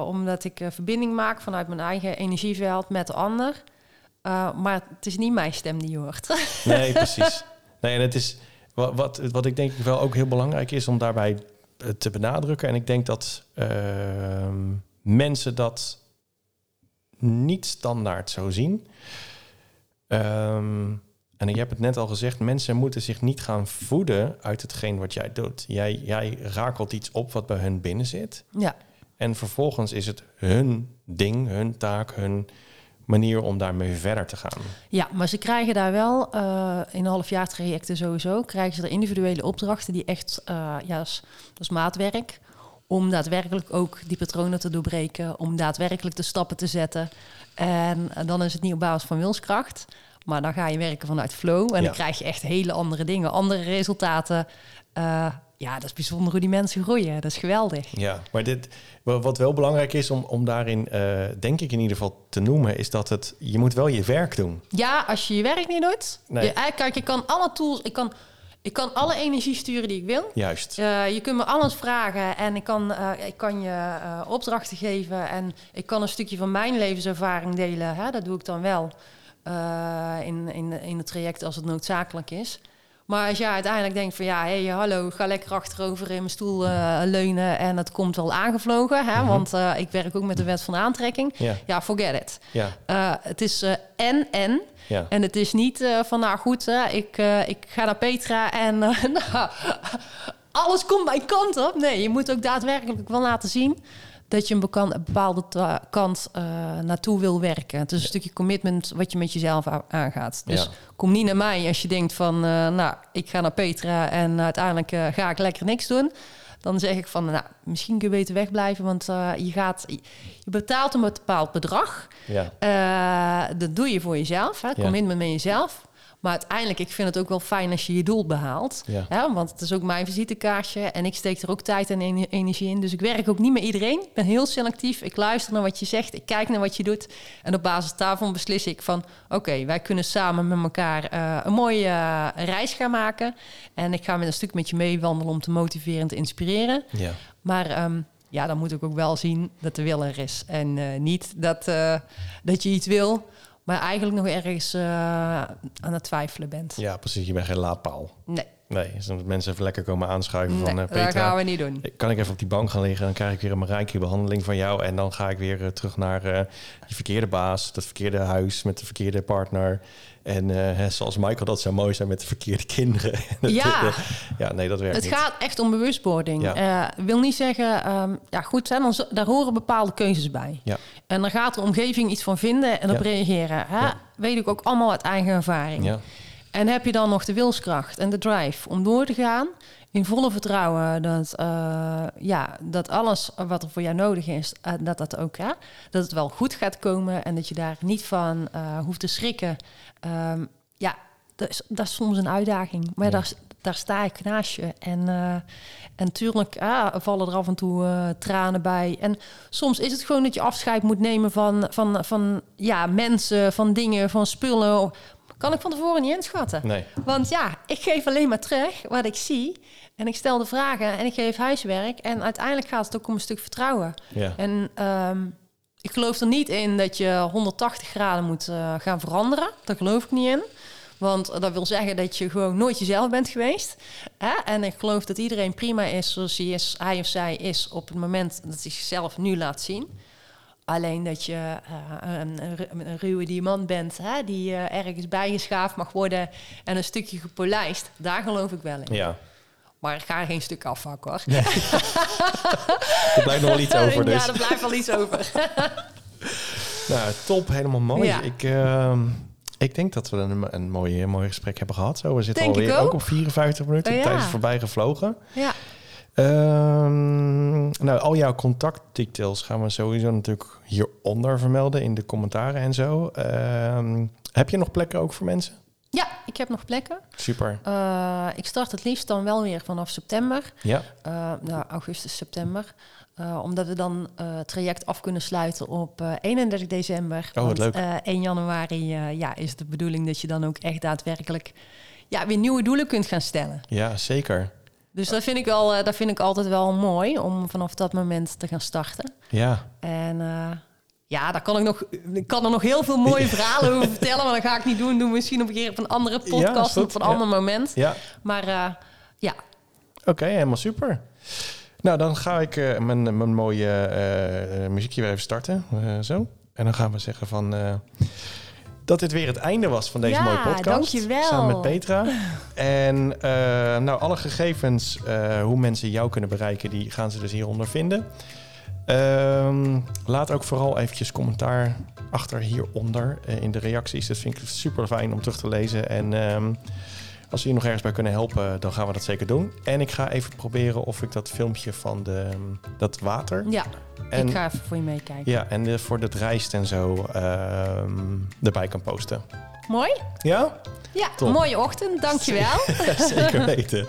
omdat ik verbinding maak vanuit mijn eigen energieveld met de ander. Maar het is niet mijn stem die je hoort. nee, precies. Nee, en het is... Wat, wat, wat ik denk wel ook heel belangrijk is om daarbij eh, te benadrukken... en ik denk dat ehm, mensen dat niet standaard zo zien... Ehm, en je hebt het net al gezegd, mensen moeten zich niet gaan voeden uit hetgeen wat jij doet. Jij, jij rakelt iets op wat bij hun binnen zit. ja, En vervolgens is het hun ding, hun taak, hun manier om daarmee verder te gaan. ja, maar ze krijgen daar wel eh, in halfjaartrajecten sowieso... krijgen ze er individuele opdrachten die echt... eh, ja, dat is, dat is maatwerk. Om daadwerkelijk ook die patronen te doorbreken. Om daadwerkelijk de stappen te zetten. En eh, dan is het niet op basis van wilskracht... Maar dan ga je werken vanuit flow. En Ja. dan krijg je echt hele andere dingen, andere resultaten. Ja, dat is bijzonder hoe die mensen groeien. Dat is geweldig. Ja, maar dit, wa- wat wel belangrijk is om, om daarin, eh, denk ik in ieder geval te noemen, is dat het, je moet wel je werk doen. Ja, als je je werk niet doet. Nee. Je, eh, kijk, ik kan alle tools, ik kan, ik kan alle energie sturen die ik wil. Juist. Eh, je kunt me alles vragen en ik kan, ik kan je opdrachten geven en ik kan een stukje van mijn levenservaring delen. Hè? Dat doe ik dan wel in, in, in het traject als het noodzakelijk is. Maar als jij uiteindelijk denkt van ja, hé, hallo, ga lekker achterover in mijn stoel eh, leunen en het komt wel aangevlogen, hè? Mhm. want eh, ik werk ook met de wet van aantrekking. Ja, Ja, forget it. ja, Eh, het is en en. ja. En het is niet van, nou goed, ik, ik ga naar Petra en nou, alles komt mijn kant op. Nee, je moet ook daadwerkelijk wel laten zien dat je een bepaalde kant eh, naartoe wil werken. Het is een stukje commitment wat je met jezelf aangaat. Dus Ja. kom niet naar mij als je denkt van, eh, nou, ik ga naar Petra en uiteindelijk eh, ga ik lekker niks doen. Dan zeg ik van, nou, misschien kun je beter wegblijven, want je, gaat, je betaalt een bepaald bedrag. ja. Dat doe je voor jezelf, hè? het Ja. commitment met jezelf. Maar uiteindelijk, ik vind het ook wel fijn als je je doel behaalt. Ja. Hè? Want het is ook mijn visitekaartje en ik steek er ook tijd en ene- energie in. Dus ik werk ook niet met iedereen. Ik ben heel selectief. Ik luister naar wat je zegt. Ik kijk naar wat je doet. En op basis daarvan beslis ik van... oké, wij kunnen samen met elkaar eh, een mooie eh, reis gaan maken. En ik ga met een stuk met je meewandelen om te motiveren en te inspireren. ja. Maar ehm, ja, dan moet ik ook wel zien dat de wil er is. En eh, niet dat, dat je iets wil, maar eigenlijk nog ergens eh, aan het twijfelen bent. Ja, precies. Je bent geen laadpaal. Nee, Nee, dus dat mensen even lekker komen aanschuiven nee van eh, dat gaan Petra. we niet doen. Kan ik even op die bank gaan liggen? Dan krijg ik weer een rijke behandeling van jou. En dan ga ik weer eh, terug naar eh die verkeerde baas, dat verkeerde huis met de verkeerde partner. En hè, zoals Michael dat zou mooi zijn met de verkeerde kinderen. Ja. ja, nee, dat werkt Het niet. gaat echt om bewustwording. Ja. Wil niet zeggen, ehm, ja goed, hè, dan, daar horen bepaalde keuzes bij. Ja. En dan gaat de omgeving iets van vinden en op Ja. reageren. Hè? Ja. Weet ik ook allemaal uit eigen ervaring. Ja, En heb je dan nog de wilskracht en de drive om door te gaan? In volle vertrouwen dat, eh, ja, dat alles wat er voor jou nodig is, eh, dat, dat, ook, hè, dat het wel goed gaat komen en dat je daar niet van eh, hoeft te schrikken. Ehm, ja, dat is, dat is soms een uitdaging, maar Ja. daar, daar sta ik naast je. En, eh, en tuurlijk ah, vallen er af en toe tranen bij. En soms is het gewoon dat je afscheid moet nemen van, van, van ja, mensen, van dingen, van spullen. Kan ik van tevoren niet inschatten. nee. Want ja, ik geef alleen maar terug wat ik zie. En ik stel de vragen en ik geef huiswerk. En uiteindelijk gaat het ook om een stuk vertrouwen. Ja, En ehm, ik geloof er niet in dat je 180 graden moet eh, gaan veranderen. Daar geloof ik niet in. Want dat wil zeggen dat je gewoon nooit jezelf bent geweest. Hè? En ik geloof dat iedereen prima is zoals hij, is, hij of zij is op het moment dat hij zichzelf nu laat zien. Alleen dat je eh, een, een, ru- een ruwe diamant bent, hè, die eh, ergens bijgeschaafd mag worden en een stukje gepolijst. Daar geloof ik wel in. Ja, Maar ik ga geen stuk afhakken hoor. er blijft nog wel iets over dus. Ja, er blijft wel iets over. Nou, top, helemaal mooi. Ja. Ik, ehm, ik denk dat we een, een mooi, een mooi gesprek hebben gehad. Zo, we zitten Denk alweer ook. op 54 minuten. Oh, ja. tijd is voorbij gevlogen. ja. Ehm, nou, al jouw contactdetails gaan we sowieso natuurlijk hieronder vermelden in de commentaren en zo. Ehm, heb je nog plekken ook voor mensen? ja, ik heb nog plekken. Super. Eh, ik start het liefst dan wel weer vanaf september. Ja, Eh, nou, augustus, september. Eh, omdat we dan het traject af kunnen sluiten op eh, 31 december. Oh, wat Want, leuk. eh, 1 januari ja, is het de bedoeling dat je dan ook echt daadwerkelijk ja, weer nieuwe doelen kunt gaan stellen. ja zeker. Dus dat vind ik, wel, eh, dat vind ik altijd wel mooi om vanaf dat moment te gaan starten. Ja, En eh, ja, daar kan ik nog, ik kan er nog heel veel mooie verhalen over vertellen, maar dat ga ik niet doen. Doen we misschien op een keer op een andere Ja, podcast of op een Ja. ander moment. ja. Maar eh, ja, Oké, helemaal super. Nou, dan ga ik mijn, mijn mooie muziekje weer even starten. zo. En dan gaan we zeggen van... dat dit weer het einde was van deze Ja, mooie podcast. dankjewel. Samen met Petra. En eh, nou, alle gegevens, eh, hoe mensen jou kunnen bereiken, die gaan ze dus hieronder vinden. Ehm, laat ook vooral eventjes commentaar achter hieronder eh, in de reacties. Dat vind ik super fijn om terug te lezen. En ehm, als we je nog ergens bij kunnen helpen, dan gaan we dat zeker doen. En ik ga even proberen of ik dat filmpje van de, dat water... ja En- ik ga even voor je meekijken. Ja, en de, voor dat rijst en zo ehm, erbij kan posten. Mooi? Ja? Ja, Top. mooie ochtend, dankjewel. Zeker weten.